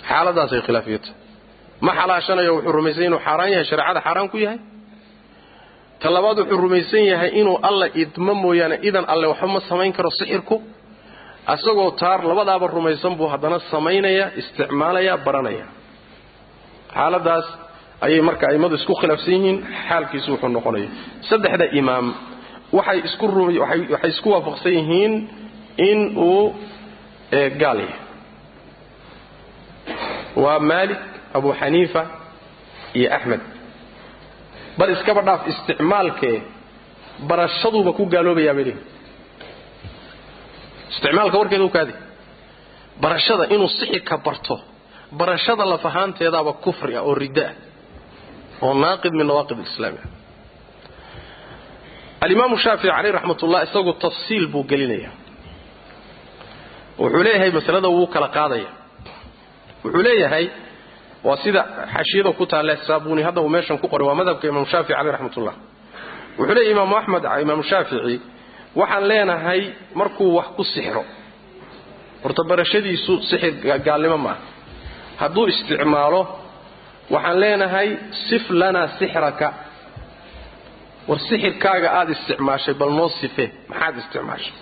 xaaladaasay khilaafiyata ma xalaashanayo wuxuu rumaysan inuu xaaraan yahay shareecada xaaraan ku yahay? Ta labaad wuxuu rumaysan yahay inuu alla idmo mooyaane idan alle waxba ma samayn karo sixirku asagoo taar labadaaba rumaysan buu haddana samaynaya isticmaalaya baranaya. Xaaladaas ayay marka a'immadu isku khilaafsan yihiin xaalkiisu wuxuu noqonaya. Saddexda imaam waxay isku waxay isku waafaqsan yihiin in uu gaal yahay. Waa maalik abu xaniifa iyo axmed. Bal iskaba dhaaf isticmaalkee barashaduuba ku gaaloobayaa bay leeyihiin isticmaalka warkeeda u kaadi. Barashada inuu sixirka barto. Barashada laf ahaanteedaaba kufri ah oo riddo ah oo naaqid min nawaaqid alislaami ah alimaamu shaafici caleyh raxmatullah isagu tafsiil buu gelinaya. Wuxuu leeyahay masalada wuu kala qaadaya. Wuxuu leeyahay waa sida xashiyada ku taale saabuni hadda uu meeshan ku qoray waa madhabka imaam shaafici caleyh raxmatullah wuxuu leeyahay imaamu axmed imaamu shaafici waxaan leenahay markuu wax ku sixro horta barashadiisu sixir gaalnimo maaha hadduu isticmaalo waxaan leenahay sif lanaa sixraka. War sixirkaaga aada isticmaashay bal noo sife maxaad isticmaashay?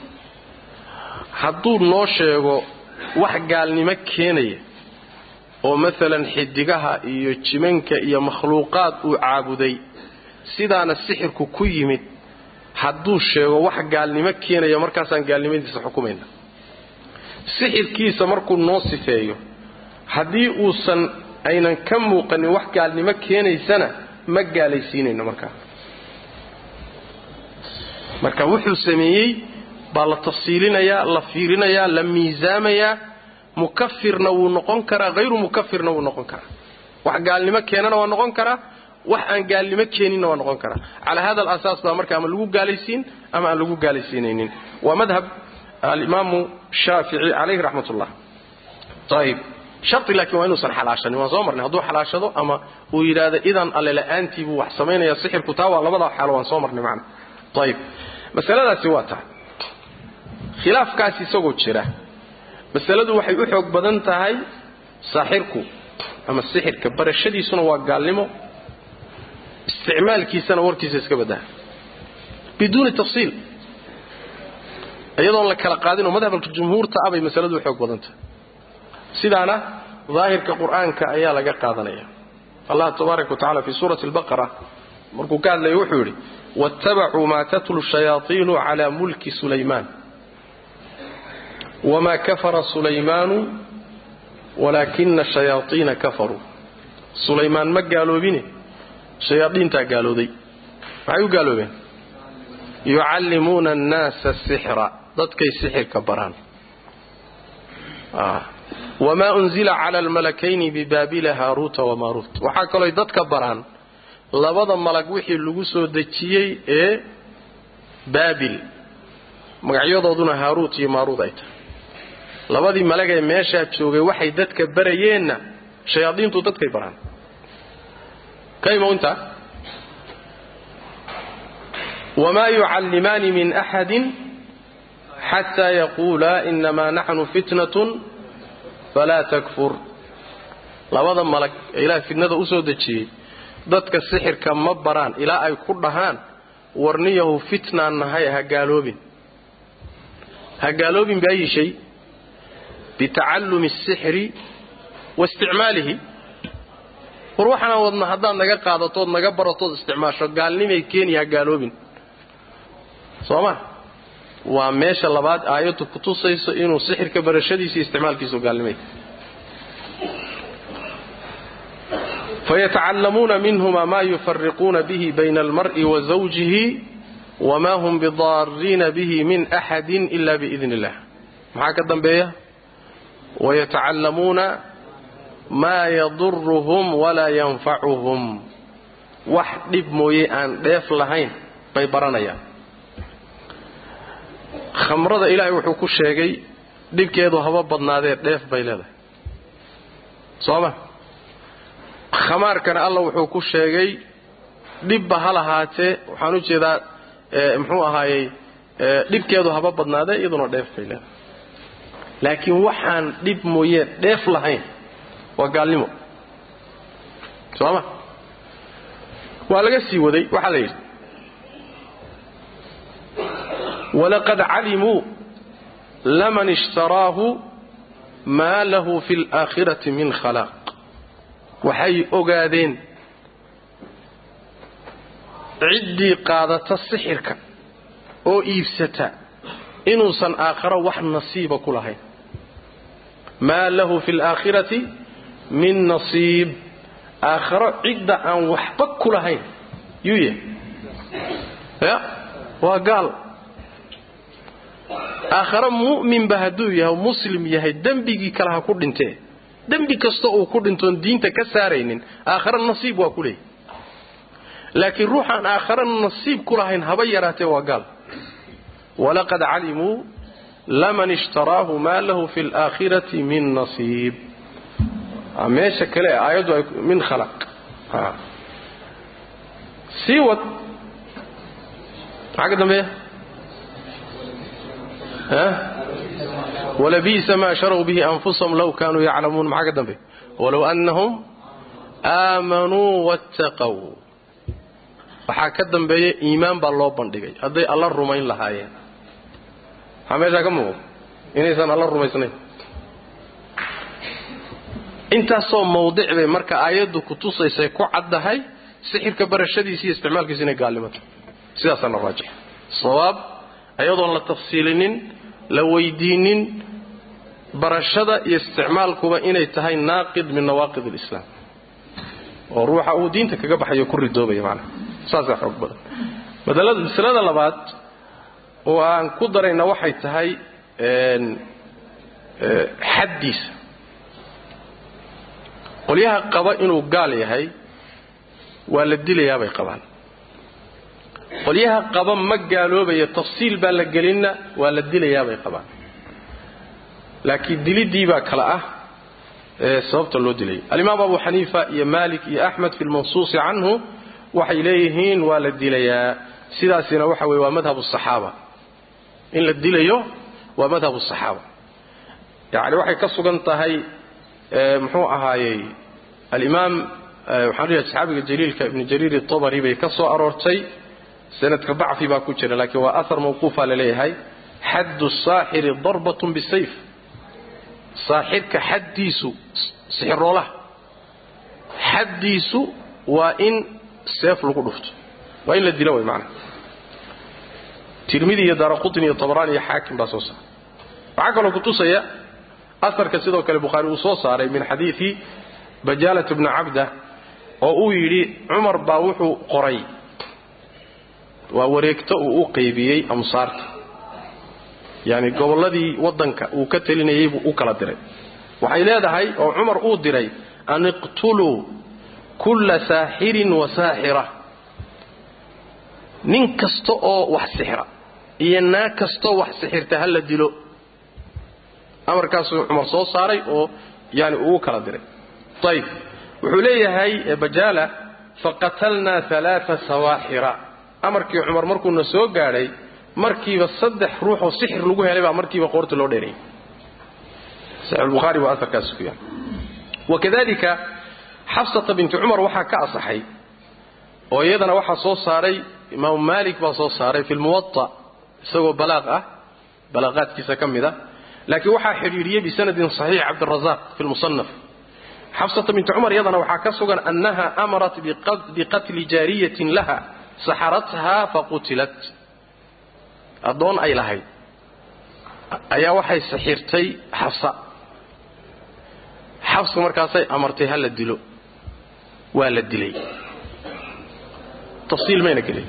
Hadduu noo sheego wax gaalnimo keenaya oo maalan xidigaha iyo jimanka iyo makhluuqaad uu caabuday sidaana sixirku ku yimid hadduu sheego wax gaalnimo keenaya markaasaan gaalnimadiisa xukumayna. sixirkiisa markuu noo sifeeyo haddii uusan aynan ka muuqanin wax gaalnimo keenaysana ma gaalaysiinayno markaa. Marka wuxuu sameeyey baa la tafsiilinayaa la fiirinayaa la miisaamayaa mukafirna wuu noqon karaa hayru mukafirna wuu noqon karaa. Wax gaalnimo keenana waa noqon karaa wax aan gaalnimo keeninna waa noqon karaa calaa hada alasaas baa marka ama lagu gaalaysiin ama aan lagu gaalaysiinaynin. Waa madhab alimaamu shaafici calayhi raxmat ullah ayib sharti laakiin waa inuusan xalaashanin waan soo marnay. Hadduu xalaashado ama uu yidhaahdo idan alle la'aantii buu wax samaynaya sixirku taa waa labada xaalo waan soo marnay macna. Ayib masaladaasi waa tahay. Khilaafkaas isagoo jira. Masaladu waxay u xoog badan tahay saaxirku ama sixirka barashadiisuna waa gaalnimo isticmaalkiisana warkiisa iska baddaha biduuni tafsiil. Iyadoon la kala qaadin oo madhabka jumhuurta ah bay masaladu xoog badan tahay sidaana daahirka qur'aanka ayaa laga qaadanaya. Allah tabaaraka wa tacala fi suurati albaqara markuu ka hadlaya wuxuu yidhi waattabacuu maa tatlu shayaaiinu cala mulki sulaymaan. Wma kafara sulaymaanu walaakina shayaaiina kafaruu. Sulaymaan ma gaaloobine shayaaiintaa gaalooday. Maxay u gaaloobeen? Yucallimuuna annaasa sixra. Dadkay sixirka baraan. Wamaa unzila cala almalakayni bibaabila haaruuta wamaaruut waxaa kalooy dadka baraan labada malag wixii lagu soo dejiyey ee baabil. Magacyadooduna haaruut iyo maaruut ay tahay. Labadii malag ee meeshaa joogay waxay dadka barayeenna shayaadiintu dadkay baraan kaymo intaa wamaa yucallimaani min axadin xataa yaquulaa inamaa naxnu fitnatun falaa takfur. Labada malag ee ilaah fitnada u soo dejiyey dadka sixirka ma baraan ilaa ay ku dhahaan warniyahu fitnaan nahay ha gaaloobin. Ha gaaloobin biayi shay bitacallumi asixri wa isticmaalihi war waxaanaan wadna haddaad naga qaadatood naga baratood isticmaasho gaalnimay keeni ha gaaloobin. Soo ma? Waa meesha labaad aayaddu ku tusayso inuu sixirka barashadiisa iyo isticmaalkiisu gaalnimay. Fayatacallamuuna minhuma ma yufariquuna bihi bayna almar'i wa zawjihi wama hum bidaariina bihi min axadin ila biidn illah maxaa ka dambeeya? Wayatacallamuuna maa yaduruhum walaa yanfacuhum wax dhib mooye aan dheef lahayn bay baranayaan. Khamrada ilaahay wuxuu ku sheegay dhibkeedu haba badnaadee dheef bay leedahay. Soo ma? Khamaarkana alla wuxuu ku sheegay dhibba ha lahaatee waxaan u jeedaa muxuu ahaayey dhibkeedu haba badnaadee iyaduna dheef bay leedahay. Laakiin waxaan dhib mooyee dheef lahayn waa gaalnimo. Soo ma waa laga sii waday waxaa la yidhi. Walaqad calimuu laman ishtaraahu maa lahu fi alaakhirati min khalaaq. Waxay ogaadeen ciddii qaadata sixirka oo iibsata inuusan aakharo wax nasiiba ku lahayn. Maa lahu fi alaakhirati min nasiib aakharo cidda aan waxba ku lahayn. Yuu yahay. Ya waa gaal. Aakharo mu'minba hadduu yahay muslim yahay dembigii kale ha ku dhintee dembi kasta uu ku dhintoon diinta ka saaraynin aakharo nasiib waa ku leeyahy laakiin ruuxaan aakharo nasiib ku lahayn haba yaraatee waa gaal. Walaqad calimuu laman ishtaraahu maa lahu fi alaakhirati min nasiib meesha kale aayaddu ay min khalaq. Sii wad maxaa ka dambeeya? Walabiisa maa sharow bihi anfusahum law kaanuu yaclamuun maxaa ka dambeeya? Walow annahum aamanuu wattaqow waxaa ka dambeeya iimaan baa loo bandhigay. Hadday alla rumayn lahaayeen. Maxaa meeshaa ka muuqda inaysan alla rumaysnayn intaasoo mawdic bay marka aayaddu ku tusaysay ku caddahay sixirka barashadiisa iyo isticmaalkiisa inay gaalnimata. Sidaasaa la raajix sawaab ayadoon la tafsiilinin la weydiinin barashada iyo isticmaalkuba inay tahay naaqid min nawaaqid alislaam. Oo ruuxa uu diinta kaga baxayo ku ridoobaya macnaha saasaa xoog badan. Masalada labaad oo aan ku darayna waxay tahay xaddiisa qolyaha qaba inuu gaal yahay waa la dilayaa bay qabaan. Qolyaha qaba ma gaaloobaya tafsiil baa la gelinna waa la dilayaa bay qabaan. Laakiin diliddii baa kale ah sababta loo dilay. Alimaam abu xaniifa iyo malik iyo axmed fi lmansuusi canhu waxay leeyihiin waa la dilayaa. Sidaasina waxa weye waa madhab saxaaba. In la dilayo waa madhab saxaaba. Yani waxay ka sugan tahay muxuu ahaayey alimaam waxaan leeyahay saxaabiga jaliilka ibnu jariir itabari bay ka soo aroortay. Sanadka dacfi baa ku jira laakiin waa ahar mawquufa la leeyahay. Xaddu saaxiri darbatun bisayf saaxirka xaddiisu sixiroolaha xaddiisu waa in seef lagu dhufto. Waa in la dilo way macana tirmidi iyo daaraqutni iyo tabrani iyo xaakim baa soo saaray waxaa kaloo kutusaya aharka sidoo kale bukhaari uu soo saaray min xadiidi bajaalat bni cabda oo uu yidhi cumar baa wuxuu qoray. Waa wareegto uu u qaybiyey amsaarta yani gobolladii waddanka uu ka telinayay buu u kala diray. Waxay leedahay oo cumar uu diray an iqtuluu kulla saaxirin wa saaxira nin kasta oo wax sixra iyo naag kastaoo wax sixirta ha la dilo. Amarkaasuu cumar soo saaray oo yani ugu kala diray ayb wuxuu leeyahay bajaala faqatalnaa alaaa sawaaxira amarkii cumar markuuna soo gaadhay markiiba saddex ruux oo sixir lagu helay baa markiiba qoorta loo yaal. Wakadalika xafsata binti cumar waxaa ka asaxay oo iyadana waxaa soo saaray imaamu maalik baa soo saaray fi lmuwaa isagoo balaaq ah balaaqaadkiisa ka mid a laakiin waxaa xidhiidhiyey bisanadin saxiix xafsata binti cumar iyadana waxaa ka sugan annaha amarat biqatli jaariyatin laha saxaratha faqutilat. Addoon ay lahayd. Ayaa waxay saxirtay xafsa xafsa markaasay amartay ha la dilo. Waa la dilay. Tafsiil mayna gelin.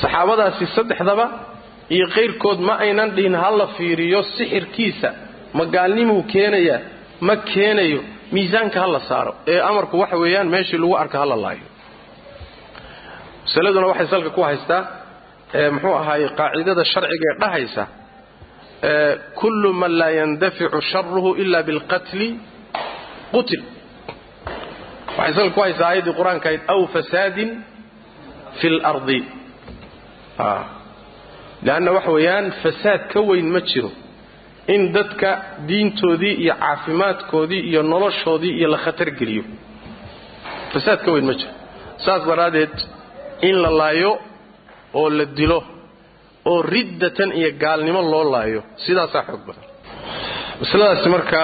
Saxaabadaasi saddexdaba iyo qayrkood ma aynan dhihin ha la fiiriyo sixirkiisa ma gaalnimuu keenayaa ma keenayo miisaanka ha la saaro ee amarku waxa weeyaan meeshii lagu arka ha la laayo. Masaladuna waxay salka ku haystaa muxuu ahaaye qaacidada sharciga ee dhahaysa kullu man laa yandaficu sharuhu ila bilqatli qutil. Waxay salka ku haysaa aayaddii qur'aanka ahayd aw fasaadin fi lardi leanna waxa weeyaan fasaad ka weyn ma jiro in dadka diintoodii iyo caafimaadkoodii iyo noloshoodii iyo la khatar geliyo. Fasaad ka weyn ma jiro saas daraaddeed in la laayo oo la dilo oo riddatan iyo gaalnimo loo laayo sidaasaa xoog badan. Masaladaasi marka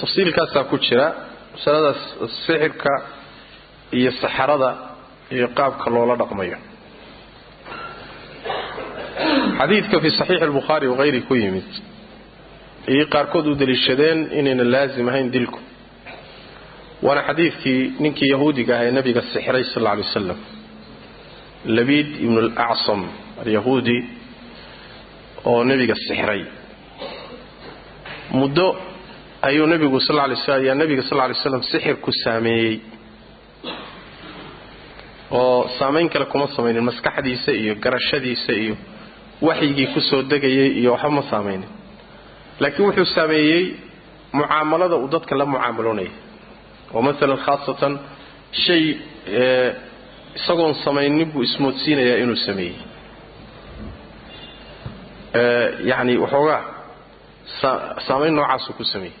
tafsiilkaasaa ku jira. Masaladaas sixirka iyo saxarada iyo qaabka loola dhaqmayo. Xadiidka fi saxiixi albukhaari wahayri ku yimid ayay qaarkood u deliishadeen inayna laazim ahayn dilku. Waana xadiidkii ninkii yahuudiga ah ee nabiga sixray sal alla alay wasalam labiid ibnu alacsam alyahuudi oo nebiga sixray. Muddo ayuu nebigu sal lla slam ayaa nebiga sal lla alay slam sixirku saameeyey. Oo saamayn kale kuma samaynin maskaxdiisa iyo garashadiisa iyo waxyigii ku soo degayay iyo waxba ma saamaynin laakiin wuxuu saameeyey mucaamalada uu dadka la mucaamaloonaya. Oo maalan khaasatan shay isagoon samaynin buu ismoodsiinayaa inuu sameeyey. Yacni waxoogaa saamayn noocaasuu ku sameeyey.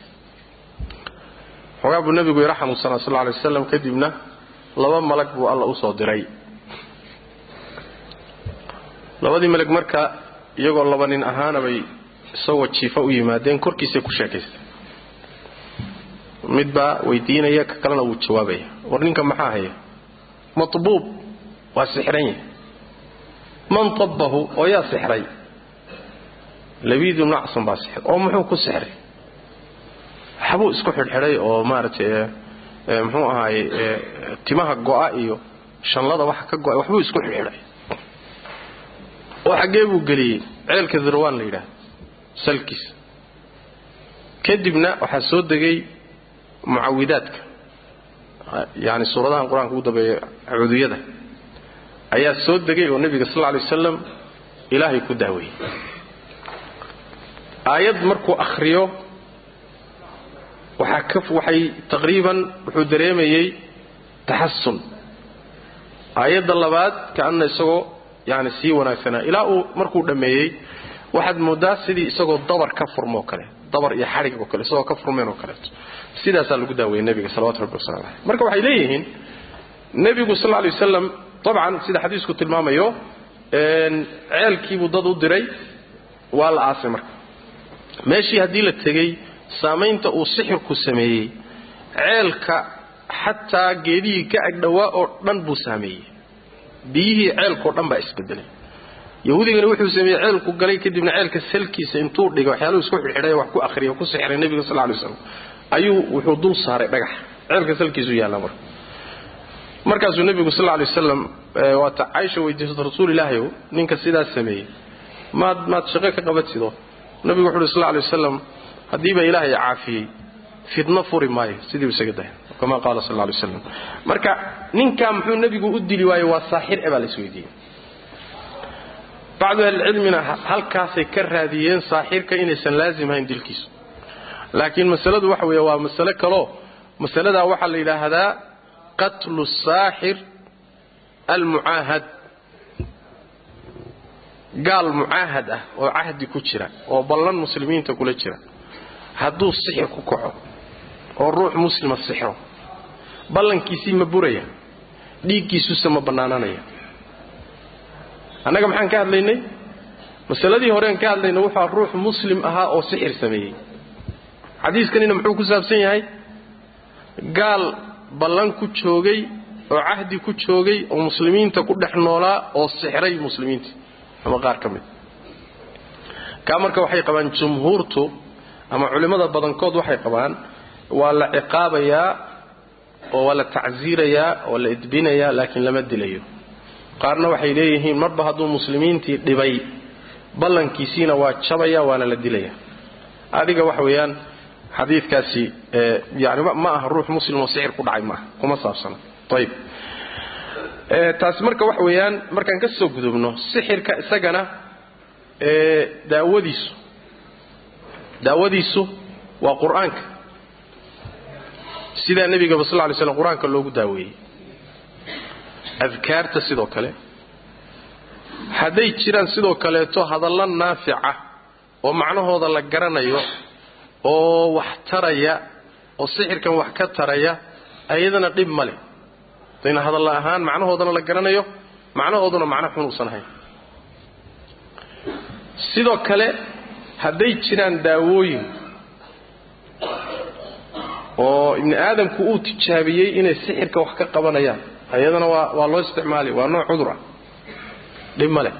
Waxoogaa buu nebigu yara xanuunsanaa sal alay waslam kadibna laba malag buu alla u soo diray. Labadii malag marka iyagoo laba nin ahaana bay isagoo jiifa u yimaadeen korkiisay ku sheekaystay mid baa weydiinaya ka kalena wuu jawaabaya. War ninka maxaa haya? Matbuub waa sixran yahay. Man tabbahu oo yaa sixray. Labiid ibnu acsan baa sixray oo muxuu ku sixray? Waxbuu isku xidhxidhay oo maaragtay muxuu ahaaye timaha go'a iyo shanlada waxa ka go'a waxbuu isku xidhxidhay. Oo xaggee buu geliyey ceelka zirwaan la yidhaahdo salkiisa kadibna waxaa soo degay mucawidaadka. Yani suuradahan qur'aanka ugu dambeeya cuduyada. Ayaa soo degay oo nebiga sal alay wasalam ilaahay ku daaweeyey aayad markuu akhriyo waxay taqriiban wuxuu dareemayey taxasun aayadda labaad kaana isagoo yani sii wanaagsanaa. Ilaa uu markuu dhammeeyey waxaad moodaa sidii isagoo dabar ka furmoo kale dabar iyo xadhig oo kale isagoo ka furmeen oo kaleeto sidaasaa lagu daaweeyey nebiga salawatu rabbi wasalam aleyh marka waxay leeyihiin nebigu sal lay wasalam dabcan sida xadiisku tilmaamayo ceelkiibuu dad u diray waa la aasay marka. Meeshii haddii la tegey saamaynta uu sixirku sameeyey ceelka xataa geedihii ka agdhowaa oo dhan buu saameeyey. Biyihii ceelkao dhan baa isbedelay yahuudigana wuxuu sameeyey ceelku galay kadibna ceelka salkiisa intuu dhigay waxyaaluhu isku xidhxidhay wax ku akhriya ku sixiray nebiga sal lay slam ayuu wuxuu dul saaray dhagax. Ceelka salkiisu yaalla marka markaasuu nebigu sal lay wasalam waata caaisha weydiisata rasuul ilaahayow ninka sidaas sameeyey maad maad shaqo ka qabatid oo nebigu wuxu uhi sal lay wasalam haddiiba ilaahay caafiyey fidno furi maayo sidii isaga daya kama qaala sal lay waslam marka ninkaa muxuu nebigu u dili waayey waa saaxir e baa la isweydiiyey bacdu ahlicilmina halkaasay ka raadiyeen saaxirka inaysan laazim ahayn dilkiisu laakiin masaladu waxa weeye waa masale kaloo masaladaa waxaa la yidhaahdaa qatlu saaxir almucaahad. Gaal mucaahad ah oo cahdi ku jira oo ballan muslimiinta kula jira. Hadduu sixir ku kaco oo ruux muslima sixro ballankiisii ma buraya dhiiggiisuse ma bannaananaya annaga maxaan ka hadlaynay? Masaladii horeen ka hadlayna wuxua ruux muslim ahaa oo sixir sameeyey. Xadiiskanina muxuu ku saabsan yahay? Gaal ballan ku joogay oo cahdi ku joogay oo muslimiinta ku dhex noolaa oo sixray muslimiinta. Ama qaar ka mid. Kaa marka waxay qabaan jumhuurtu ama culimmada badankood waxay qabaan waa la ciqaabayaa oo waa la tacsiirayaa oo la edbinayaa laakiin lama dilayo qaarna waxay leeyihiin marba hadduu muslimiintii dhibay ballankiisiina waa jabaya waana la dilaya. Adiga waxa weeyaan xadiidkaasi yani ma aha ruux muslim oo sixir ku dhacay maaha kuma saabsana ayib taasi marka waxa weeyaan markaan ka soo gudubno sixirka isagana daawadiisu daawadiisu waa qur'aanka. Sidaa nebigaba sal lay slam qur'aanka loogu daaweeyey adkaarta sidoo kale hadday jiraan sidoo kaleeto hadallo naafica oo macnahooda la garanayo oo wax taraya oo sixirkan wax ka taraya ayadana dhib ma leh dayna hadalla ahaan macnahoodana la garanayo macnahooduna macno xun uusan ahayn sidoo kale hadday jiraan daawooyin oo ibni aadamku uu tijaabiyey inay sixirka wax ka qabanayaan ayadana waa loo isticmaali waa nooc cudur ah. Dhib ma leh.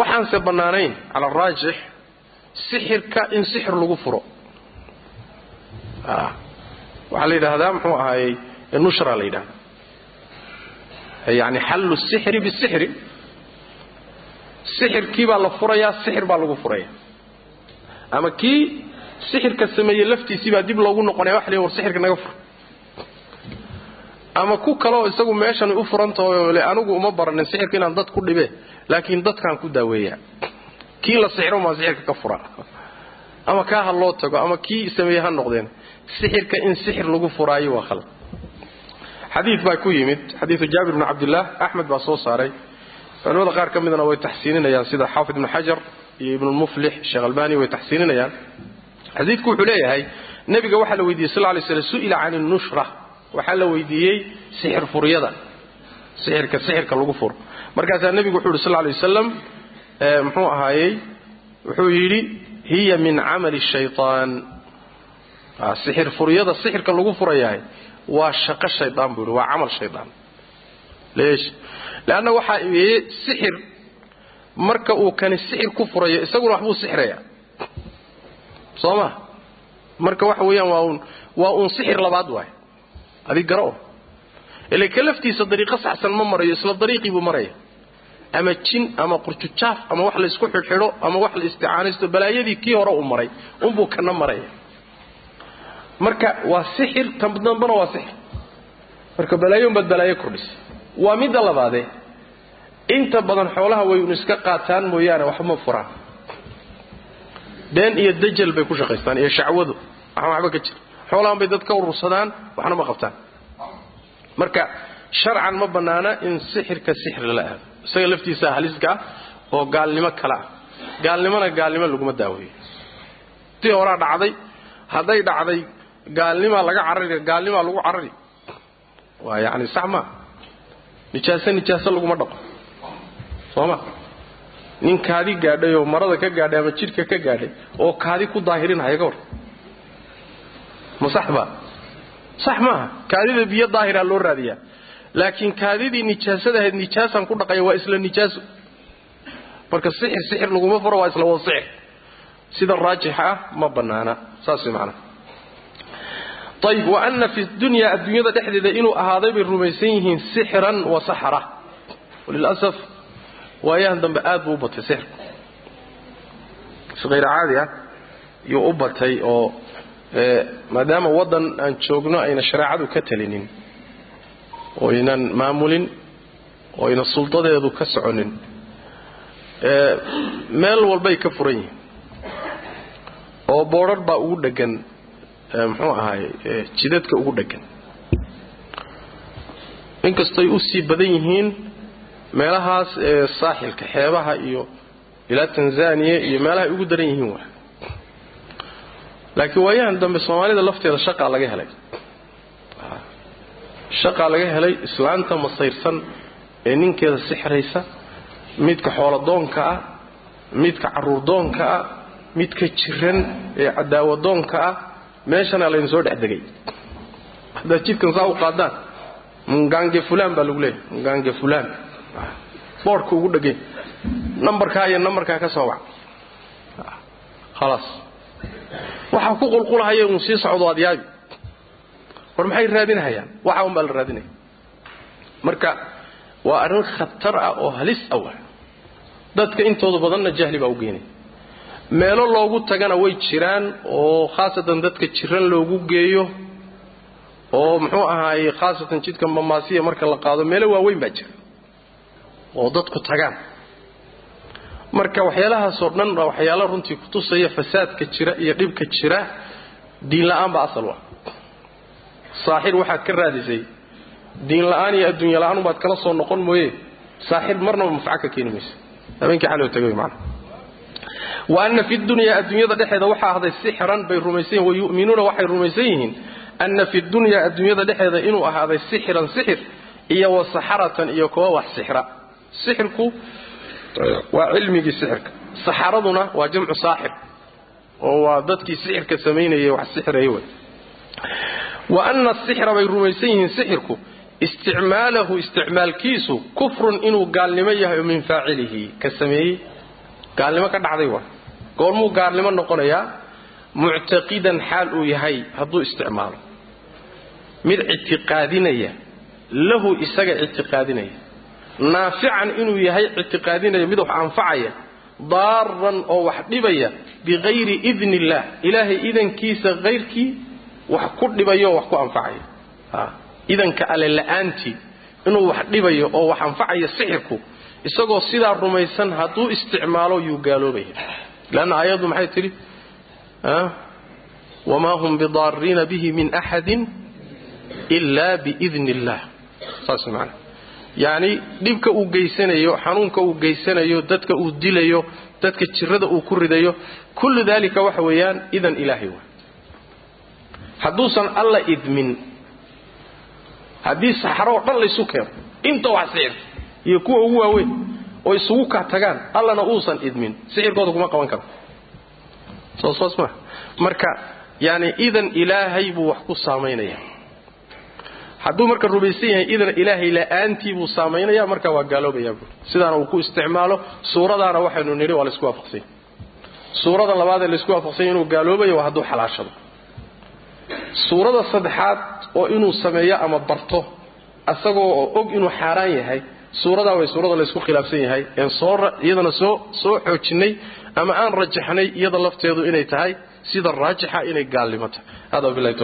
Waxaanse bannaanayn cala araajix sixirka in sixir lagu furo. Waxaa la yidhaahdaa muxuu ahaayey nushra la yidhahda yani xallu sixri bisixri sixirkii baa la furayaa sixir baa lagu furaya ama kii sixirka sameeyey laftiisii baa dib loogu noqonaya waxa la war sixirka naga fur ama ku kaleo isagu meeshan u furantaho le anigu uma baranin sixirka inaan dad ku dhibe laakiin dadkaan ku daaweeya. Kii la sixiro maa sixirka ka fura. Ama kaa ha loo tago ama kii sameeye ha noqdeen sixirka in sixir lagu furaayo waa khalad. Xadiid baa ku yimid xadiidu jaabir bni cabdillaah axmed baa soo saaray. Culimada qaar ka midna way taxsiininayaan sida xaafid ibnu xajar iyo ibnulmuflix sheekh albani way taxsiininayaan. Xadiidku wuxuu leeyahay nebiga waxaa la weydiiyey sal lay slam su'ila can nushra waxaa la weydiiyey sixir furyada sixirka sixirka lagu furo markaasaa nebigu wuxuu yidhi sal lay wasalam muxuu ahaayey wuxuu yidhi hiya min camali shaytaan. Sixir furyada sixirka lagu furayahay waa shaqo shaydaan buu yidhi waa camal shaydaan leesh. Leanna waxaa weeye sixir marka uu kani sixir ku furayo isaguna waxbuu sixiraya soo ma? Marka waxa weeyaan waa uun waa uun sixir labaad waay adig garo ila ka laftiisa dariiqo saxsan ma marayo isla dariiqii buu maraya ama jin ama qurjujaaf ama wax la isku xidhxidho ama wax la isticaanaysto balaayadii kii hore uu maray unbuu kana maraya marka waa sixir tan dambana waa sixir. Marka balaayo unbaad balaayo kordhisay. Waa midda labaadee inta badan xoolaha way un iska qaataan mooyaane waxma furaan. Been iyo dajal bay ku shaqaystaan iyo shacwadu waxaan waxba ka jira xoolahan bay dad ka urursadaan waxna ma qabtaan. Marka sharcan ma bannaana in sixirka sixir lala aado. Isaga laftiisa haliska oo gaalnimo kale ah. Gaalnimona gaalnimo laguma daaweeyo. Tii horaa dhacday hadday dhacday gaalnimaa laga carari gaalnimaa lagu carari. Waa yacni sax maa nijaaso nijaaso laguma dhaqo. Soo ma? Nin kaadi gaadhay oo marada ka gaadhay ama jidhka ka gaadhay oo kaadi ku daahirinhaya ka war ma sax baa sax maaha. Kaadida biyo daahiraa loo raadiyaa laakiin kaadidii nijaasada ahayd nijaasaan ku dhaqaya waa isla nijaaso marka sixir sixir laguma furo waa isla wada sixir. Sida raajixa ah ma bannaana. Saas way macnaha ayb wa ana fi dunya adduunyada dhexdeeda inuu ahaaday bay rumaysan yihiin sixran wa saxra. Walilasaf waayahan dambe aad buu u batay sixirku si hayr caadi ah yuu u batay oo maadaama waddan aan joogno ayna shareecadu ka talinin oo aynan maamulin oo ayna suldadeedu ka soconin meel walbay ka furan yihiin oo boodrar baa ugu dhegan muxuu ahaay jidadka ugu dhegan inkastoy u sii badan yihiin meelahaas ee saaxilka xeebaha iyo ilaa tanzaniya iyo meelahay ugu daran yihiin wa laakiin waayahan dambe soomaalida lafteeda shaqaa laga helay. Shaqaa laga helay islaanta masayrsan ee ninkeeda sixraysa midka xooladoonka ah midka caruurdoonka ah midka jiran ee cadaawadoonka ah meeshana laynu soo dhex degay. Haddaad jidkan saa u qaadaan mungaange fulaan baa lagu leeyahy mungaange fulaan. Boodhka ugu dhegay. Nambarkaa iyo nambarkaa ka soo wac khalaas waxaa ku qulqulahaya unu sii socdo aad yaabi war maxay raadinahayaan? Waxa un baa la raadinaya. Marka waa arrin khatar ah oo halis awa dadka intooda badanna jahli baa u geynaya meelo loogu tagana way jiraan oo khaasatan dadka jiran loogu geeyo oo muxuu ahaaye khaasatan jidka mamaasiya marka la qaado meelo waaweyn baa jira oo dadku tagaan marka waxyaalahaasoo dhan waa waxyaala runtii kutusaya fasaadka jira iyo dhibka jira diin la'aan baa asal wa saaxir waxaad ka raadisay diin la'aan iyo adduunya la'aan ubaad kala soo noqon mooye. Saaxir marnaba manfaco ka keeni maysa. Habeenkii xaloo tagay mana wa ana fi dunyaa adduunyada dhexeeda waxaa ahday sixran bay rumaysan yihiin wayu'minuuna waxay rumaysan yihiin ana fi dunyaa adduunyada dhexeeda inuu ahaaday sixran sixir iyo wa saxaratan iyo kuwa wax sixra. Sixirku waa cilmigii sixirka. Saxaraduna waa jamcu saaxir oo waa dadkii sixirka samaynayay wax sixiraya wey wa ana asixra bay rumaysan yihiin sixirku isticmaalahu isticmaalkiisu kufrun inuu gaalnimo yahay oo min faacilihi ka sameeyey. Gaalnimo ka dhacday wa goormuu gaalnimo noqonayaa? Muctaqidan xaal uu yahay hadduu isticmaalo. Mid ictiqaadinaya lahu isaga ictiqaadinaya naafican inuu yahay ictiqaadinaya mid wax anfacaya daaran oo wax dhibaya bikayri idni illaah ilaahay idankiisa kayrkii wax ku dhibayo oo wax ku anfacaya. Idanka alle la'aantii inuu wax dhibayo oo wax anfacaya sixirku isagoo sidaa rumaysan hadduu isticmaalo yuu gaaloobaya leanna aayaddu maxay tidhi? Wamaa hum bidaariina bihi min axadin ila biidni illah saas maana yacni dhibka uu geysanayo xanuunka uu geysanayo dadka uu dilayo dadka jirada uu ku ridayo kullu dalika waxa weeyaan idan ilaahay wa hadduusan alla idmin haddii saxaroo dhan laysu keeno inta wax sixir iyo kuwa ugu waaweyn oo isugu kaa tagaan allana uusan idmin sixirkooda kuma qaban karo soossoos maa marka yani idan ilaahay buu wax ku saamaynaya hadduu marka rumaysan yahay idan ilaahay la'aantii buu saamaynaya marka waa gaaloobaya buui sidaana uu ku isticmaalo suuradaana waxaynu nidhi waa la isku waafaqsanya suurada labaadee la isku waafaqsanya inuu gaaloobayo waa hadduu xalaashado. Suurada saddexaad oo inuu sameeyo ama barto asagoo oo og inuu xaaraan yahay suuradaa way suurada laysku khilaafsan yahay een soo iyadana soo soo xoojinay ama aan rajaxnay iyada lafteedu inay tahay sida raajixa inay gaalnimo tahay. Hada bilahi